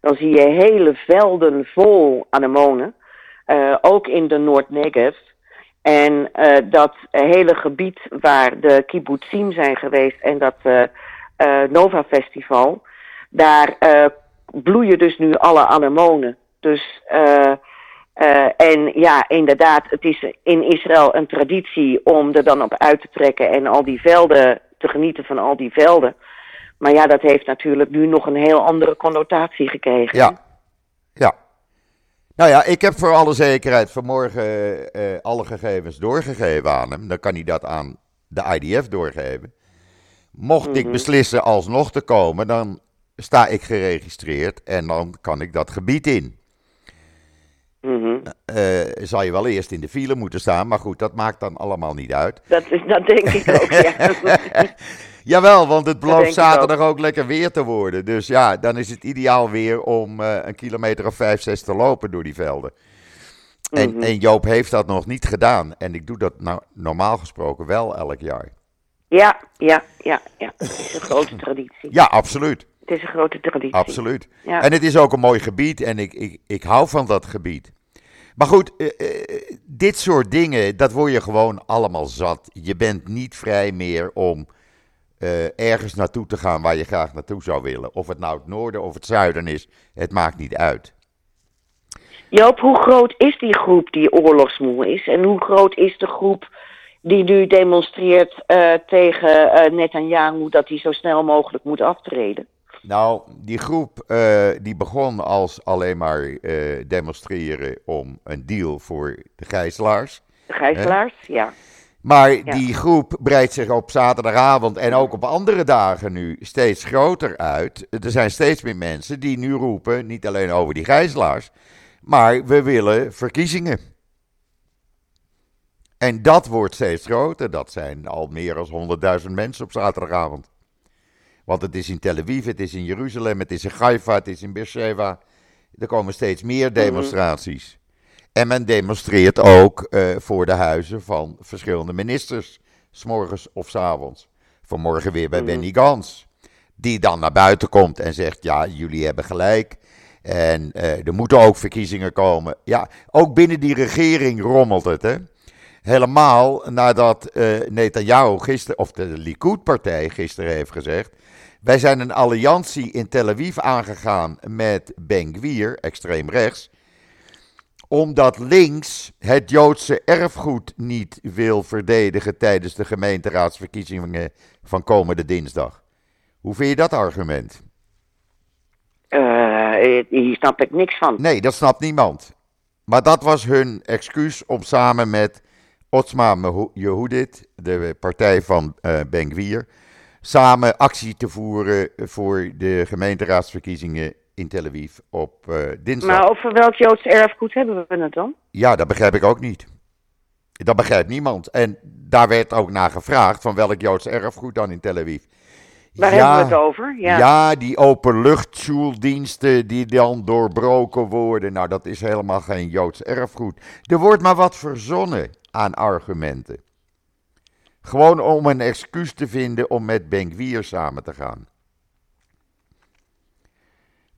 Speaker 1: Dan zie je hele velden vol anemonen. eh, ook in de Noord-Negev. En eh, dat hele gebied waar de kibbutzim zijn geweest en dat eh, Nova Festival, daar bloeien dus nu alle anemonen. Dus en ja, inderdaad, het is in Israël een traditie om er dan op uit te trekken en al die velden te genieten van al die velden. Maar ja, dat heeft natuurlijk nu nog een heel andere connotatie gekregen.
Speaker 2: Ja. Ja. Nou ja, ik heb voor alle zekerheid vanmorgen eh, alle gegevens doorgegeven aan hem. Dan kan hij dat aan de IDF doorgeven. Mocht ik
Speaker 1: Mhm.
Speaker 2: beslissen alsnog te komen, dan sta ik geregistreerd en dan kan ik dat gebied in. Eh, zal je wel eerst in de file moeten staan. Maar goed, dat maakt dan allemaal niet uit.
Speaker 1: Dat, is, dat denk ik ook, ja. <laughs>
Speaker 2: Jawel, want het belooft zaterdag ook. lekker weer te worden. Dus ja, dan is het ideaal weer om eh, een kilometer of vijf, zes te lopen door die velden. En,
Speaker 1: Mhm.
Speaker 2: en Joop heeft dat nog niet gedaan. En ik doe dat nou normaal gesproken wel elk jaar.
Speaker 1: ja, ja, ja, ja. Het is een grote traditie.
Speaker 2: Ja, absoluut.
Speaker 1: Het is een grote traditie.
Speaker 2: Absoluut.
Speaker 1: Ja.
Speaker 2: En het is ook een mooi gebied en ik, ik, ik hou van dat gebied. Maar goed, eh, eh, dit soort dingen, dat word je gewoon allemaal zat. Je bent niet vrij meer om eh, ergens naartoe te gaan waar je graag naartoe zou willen. Of het nou het noorden of het zuiden is, het maakt niet uit.
Speaker 1: Joop, hoe groot is die groep die oorlogsmoe is? En hoe groot is de groep die nu demonstreert eh, tegen eh Netanyahu dat hij zo snel mogelijk moet aftreden?
Speaker 2: Nou, die groep die begon als alleen maar demonstreren om een deal voor de gijzelaars.
Speaker 1: De gijzelaars? Ja.
Speaker 2: Maar die groep breidt zich op zaterdagavond en ook op andere dagen nu steeds groter uit. Er zijn steeds meer mensen die nu roepen, niet alleen over die gijzelaars, maar we willen verkiezingen. En dat wordt steeds groter. Dat zijn al meer dan 100.000 mensen op zaterdagavond. Want het is in Tel Aviv, het is in Jeruzalem, het is in Haifa, het is in Beersheba. Er komen steeds meer demonstraties. En men demonstreert ook eh, voor de huizen van verschillende ministers. S'morgens of s avonds. Vanmorgen weer bij Benny Gans. Die dan naar buiten komt en zegt: Ja, jullie hebben gelijk. En eh, er moeten ook verkiezingen komen. Ja, ook binnen die regering rommelt het, hè? Helemaal nadat eh Netanyahu gisteren, of de Likud-partij gisteren heeft gezegd. Wij zijn een alliantie in Tel Aviv aangegaan met Ben Gvir, extreem rechts omdat links het Joodse erfgoed niet wil verdedigen tijdens de gemeenteraadsverkiezingen van komende dinsdag. Hoe vind je dat argument?
Speaker 1: Eh, hier snap ik niks van.
Speaker 2: Nee, dat snapt niemand. Maar dat was hun excuus om samen met Otzma Mehu- Yehudit, de partij van eh Ben samen actie te voeren voor de gemeenteraadsverkiezingen in Tel Aviv op eh, dinsdag.
Speaker 1: Maar over welk Joods erfgoed hebben we het dan?
Speaker 2: Ja, dat begrijp ik ook niet. Dat begrijpt niemand. En daar werd ook naar gevraagd van welk Joods erfgoed dan in Tel Aviv.
Speaker 1: Waar
Speaker 2: ja,
Speaker 1: hebben we het over? Ja.
Speaker 2: ja, die openluchtschuldiensten die dan doorbroken worden. Nou, dat is helemaal geen Joods erfgoed. Er wordt maar wat verzonnen aan argumenten. Gewoon om een excuus te vinden om met Benkwier samen te gaan.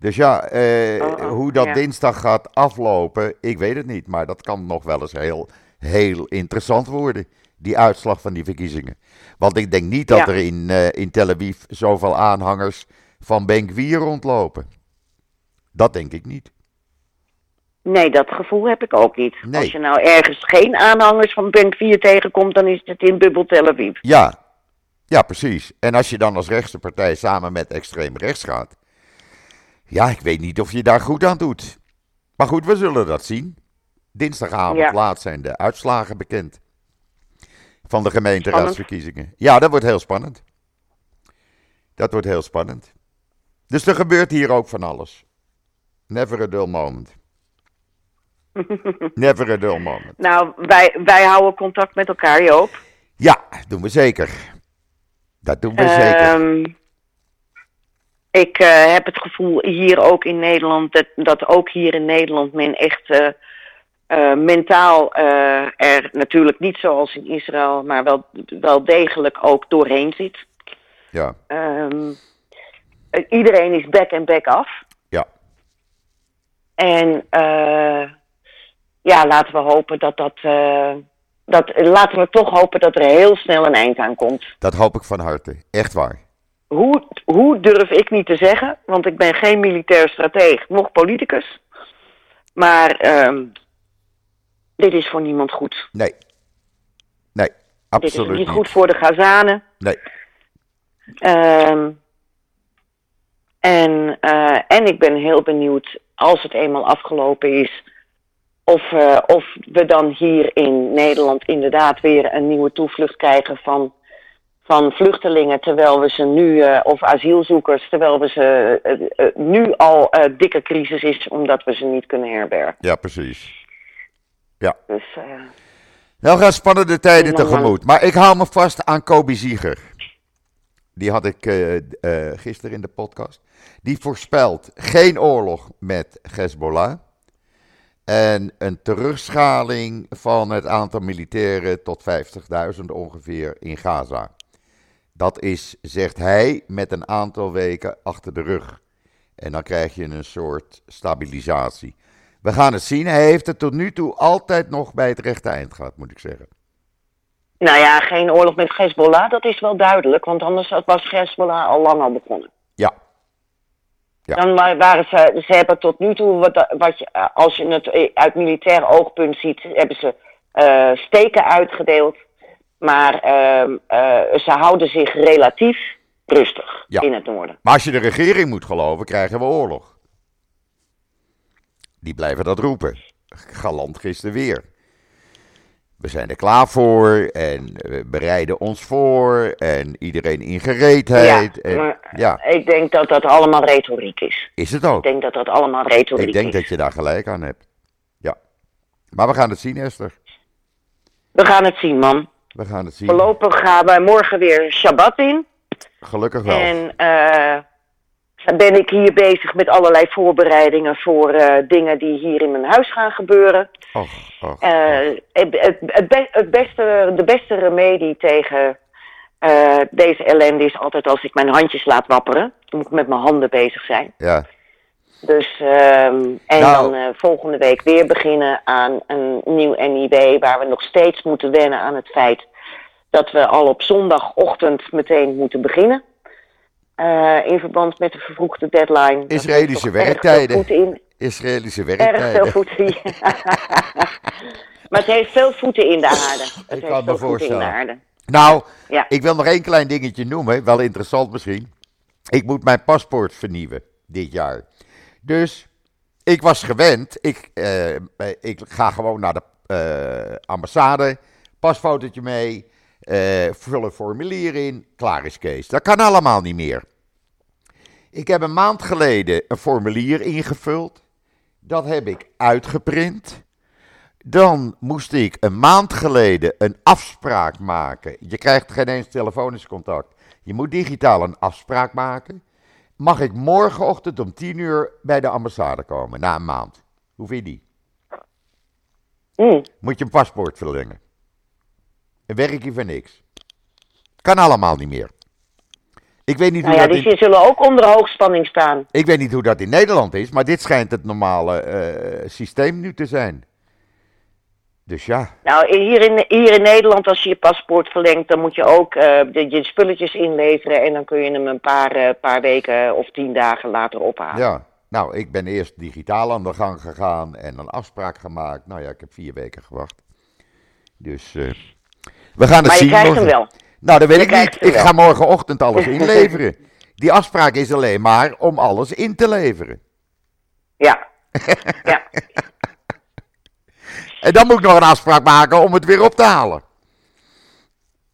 Speaker 2: Dus ja, eh,
Speaker 1: Oh, oh,
Speaker 2: hoe dat
Speaker 1: ja.
Speaker 2: dinsdag gaat aflopen, ik weet het niet. Maar dat kan nog wel eens heel, heel interessant worden, die uitslag van die verkiezingen. Want ik denk niet dat
Speaker 1: Ja.
Speaker 2: er in, eh, in Tel Aviv zoveel aanhangers van Benkwier rondlopen. Dat denk ik niet.
Speaker 1: Nee, dat gevoel heb ik ook niet.
Speaker 2: Nee.
Speaker 1: Als je nou ergens geen aanhangers van Bank 4 tegenkomt, dan is het in bubbel Tel Aviv.
Speaker 2: Ja, ja, precies. En als je dan als rechtse partij samen met extreem rechts gaat. Ja, ik weet niet of je daar goed aan doet. Maar goed, we zullen dat zien. Dinsdagavond
Speaker 1: Ja.
Speaker 2: laat zijn de uitslagen bekend. Van de gemeenteraadsverkiezingen. Ja, dat wordt heel spannend. Dat wordt heel spannend. Dus er gebeurt hier ook van alles. Never a dull moment. <laughs> Never a dull moment.
Speaker 1: Nou, wij, wij houden contact met elkaar, Joop.
Speaker 2: Ja, doen we zeker. Dat doen we zeker.
Speaker 1: Ik eh, heb het gevoel hier ook in Nederland, dat, dat ook hier in Nederland men echt eh, eh, mentaal er natuurlijk niet zoals in Israël, maar wel, wel degelijk ook doorheen zit.
Speaker 2: Ja,
Speaker 1: Ehm, eh, iedereen is back en back af.
Speaker 2: ja.
Speaker 1: En ja, laten we hopen dat dat, dat. Laten we toch hopen dat er heel snel een eind aan komt.
Speaker 2: Dat hoop ik van harte. Echt waar.
Speaker 1: Hoe, hoe durf ik niet te zeggen, want ik ben geen militair strateeg, nog politicus. Maar ehm, dit is voor niemand goed.
Speaker 2: Nee. Nee,
Speaker 1: Dit
Speaker 2: absoluut
Speaker 1: is niet goed voor de Gazanen.
Speaker 2: Nee.
Speaker 1: Ehm, en, eh, en ik ben heel benieuwd, als het eenmaal afgelopen is, of, eh, of we dan hier in Nederland inderdaad weer een nieuwe toevlucht krijgen van van vluchtelingen, terwijl we ze nu, eh, of asielzoekers, terwijl we ze eh, eh, nu al dikke crisis is, omdat we ze niet kunnen herbergen.
Speaker 2: Ja, precies.
Speaker 1: Dus eh,
Speaker 2: Nou gaan spannende tijden tegemoet. Maar ik hou me vast aan Kobe Zieger. Die had ik gisteren in de podcast. Die voorspelt geen oorlog met Hezbollah. En een terugschaling van het aantal militairen tot 50.000 ongeveer in Gaza. Dat is, zegt hij, met een aantal weken achter de rug. En dan krijg je een soort stabilisatie. We gaan het zien. Hij heeft het tot nu toe altijd nog bij het rechte eind gehad, moet ik zeggen.
Speaker 1: nou ja, geen oorlog met Hezbollah, dat is wel duidelijk, want anders was Hezbollah al lang al begonnen.
Speaker 2: Ja, Ja.
Speaker 1: Dan wa- waren ze, ze hebben tot nu toe, wat, wat je, als je het uit militair oogpunt ziet, hebben ze eh, steken uitgedeeld. Maar ehm, eh, ze houden zich relatief rustig
Speaker 2: Ja.
Speaker 1: in het noorden.
Speaker 2: maar als je de regering moet geloven, krijgen we oorlog. Die blijven dat roepen. Galant gisteren weer. We zijn er klaar voor en we bereiden ons voor en iedereen in gereedheid.
Speaker 1: Ja,
Speaker 2: en,
Speaker 1: maar-
Speaker 2: ja,
Speaker 1: Ik denk dat dat allemaal retoriek is.
Speaker 2: is het
Speaker 1: Ik
Speaker 2: ook.
Speaker 1: denk dat dat allemaal retoriek
Speaker 2: Ik denk
Speaker 1: is.
Speaker 2: dat je daar gelijk aan hebt. Ja. Maar we gaan het zien, Esther.
Speaker 1: We gaan het zien, man.
Speaker 2: We gaan het zien.
Speaker 1: Voorlopig gaan we morgen weer Shabbat in.
Speaker 2: Gelukkig wel.
Speaker 1: En eh, ben ik hier bezig met allerlei voorbereidingen voor eh, dingen die hier in mijn huis gaan gebeuren.
Speaker 2: Och, och,
Speaker 1: Eh, het, het, het be- het beste, de beste remedie tegen deze ellende is altijd als ik mijn handjes laat wapperen. Dan moet ik met mijn handen bezig zijn.
Speaker 2: Ja,
Speaker 1: Dus, ehm, en
Speaker 2: Nou.
Speaker 1: dan eh, volgende week weer beginnen aan een nieuw NIB, waar we nog steeds moeten wennen aan het feit dat we al op zondagochtend meteen moeten beginnen. Eh, in verband met de vervroegde deadline.
Speaker 2: Israëlische werktijden.
Speaker 1: veel voeten in,
Speaker 2: Israëlische
Speaker 1: erg veel
Speaker 2: werktijden.
Speaker 1: voeten in. <laughs> maar het heeft veel voeten in de aarde. Het
Speaker 2: kan
Speaker 1: heeft
Speaker 2: me
Speaker 1: veel voeten in de
Speaker 2: voorstellen.
Speaker 1: aarde.
Speaker 2: Nou,
Speaker 1: Ja.
Speaker 2: ik wil nog één klein dingetje noemen. Wel interessant misschien. Ik moet mijn paspoort vernieuwen dit jaar. Dus ik was gewend. Ik, eh, ik ga gewoon naar de eh, ambassade. Pasfotootje mee. eh, vul een formulier in. Klaar is Kees. Dat kan allemaal niet meer. Ik heb een maand geleden een formulier ingevuld. Dat heb ik uitgeprint. Dan moest ik een maand geleden een afspraak maken. Je krijgt geen eens telefonisch contact. Je moet digitaal een afspraak maken. Mag ik morgenochtend om 10 uur bij de ambassade komen, na een maand? Hoe vind je die?
Speaker 1: Mm.
Speaker 2: Moet je een paspoort verlengen. Een werkje voor niks. Kan allemaal niet meer. Ik weet niet hoe
Speaker 1: Nou ja,
Speaker 2: dat
Speaker 1: die
Speaker 2: in,
Speaker 1: zullen ook onder hoogspanning staan.
Speaker 2: ik weet niet hoe dat in Nederland is, maar dit schijnt het normale eh, systeem nu te zijn. Dus ja,
Speaker 1: Nou, hier in, hier in Nederland, als je je paspoort verlengt, dan moet je ook eh, de, je spulletjes inleveren. En dan kun je hem een paar, eh, paar weken of tien dagen later ophalen.
Speaker 2: Ja, nou, ik ben eerst digitaal aan de gang gegaan en een afspraak gemaakt. Nou ja, ik heb vier weken gewacht. Dus eh, we gaan het
Speaker 1: maar je
Speaker 2: zien.
Speaker 1: krijgt hem wel.
Speaker 2: Nou, dat weet
Speaker 1: Je
Speaker 2: ik niet. Ik
Speaker 1: wel.
Speaker 2: ga morgenochtend alles <laughs> inleveren. Die afspraak is alleen maar om alles in te leveren.
Speaker 1: Ja. <laughs> ja.
Speaker 2: En dan moet ik nog een afspraak maken om het weer op te halen.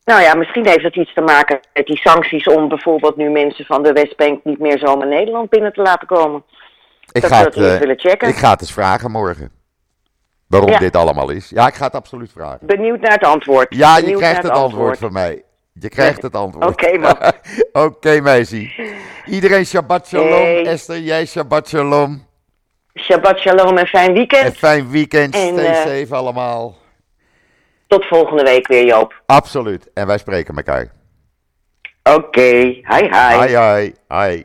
Speaker 1: Nou ja, misschien heeft het iets te maken met die sancties om bijvoorbeeld nu mensen van de Westbank niet meer zomaar Nederland binnen te laten komen.
Speaker 2: Ik
Speaker 1: Dat
Speaker 2: ga, het,
Speaker 1: dat
Speaker 2: eh,
Speaker 1: willen checken.
Speaker 2: ik ga het eens vragen morgen. Waarom
Speaker 1: Ja.
Speaker 2: dit allemaal is. Ja, ik ga het absoluut vragen.
Speaker 1: Benieuwd naar het antwoord.
Speaker 2: Ja, je krijgt het antwoord van mij. Je krijgt het antwoord. <laughs>
Speaker 1: Oké, man. <laughs>
Speaker 2: Oké, meisje. Iedereen Shabbat Shalom.
Speaker 1: Hey.
Speaker 2: Esther, jij Shabbat Shalom.
Speaker 1: Shabbat shalom en fijn weekend.
Speaker 2: fijn weekend.
Speaker 1: En,
Speaker 2: Stay
Speaker 1: eh,
Speaker 2: safe allemaal.
Speaker 1: Tot volgende week weer, Joop.
Speaker 2: Absoluut. En wij spreken elkaar.
Speaker 1: Oké. Hi, hi.
Speaker 2: Hi, hi. Hi.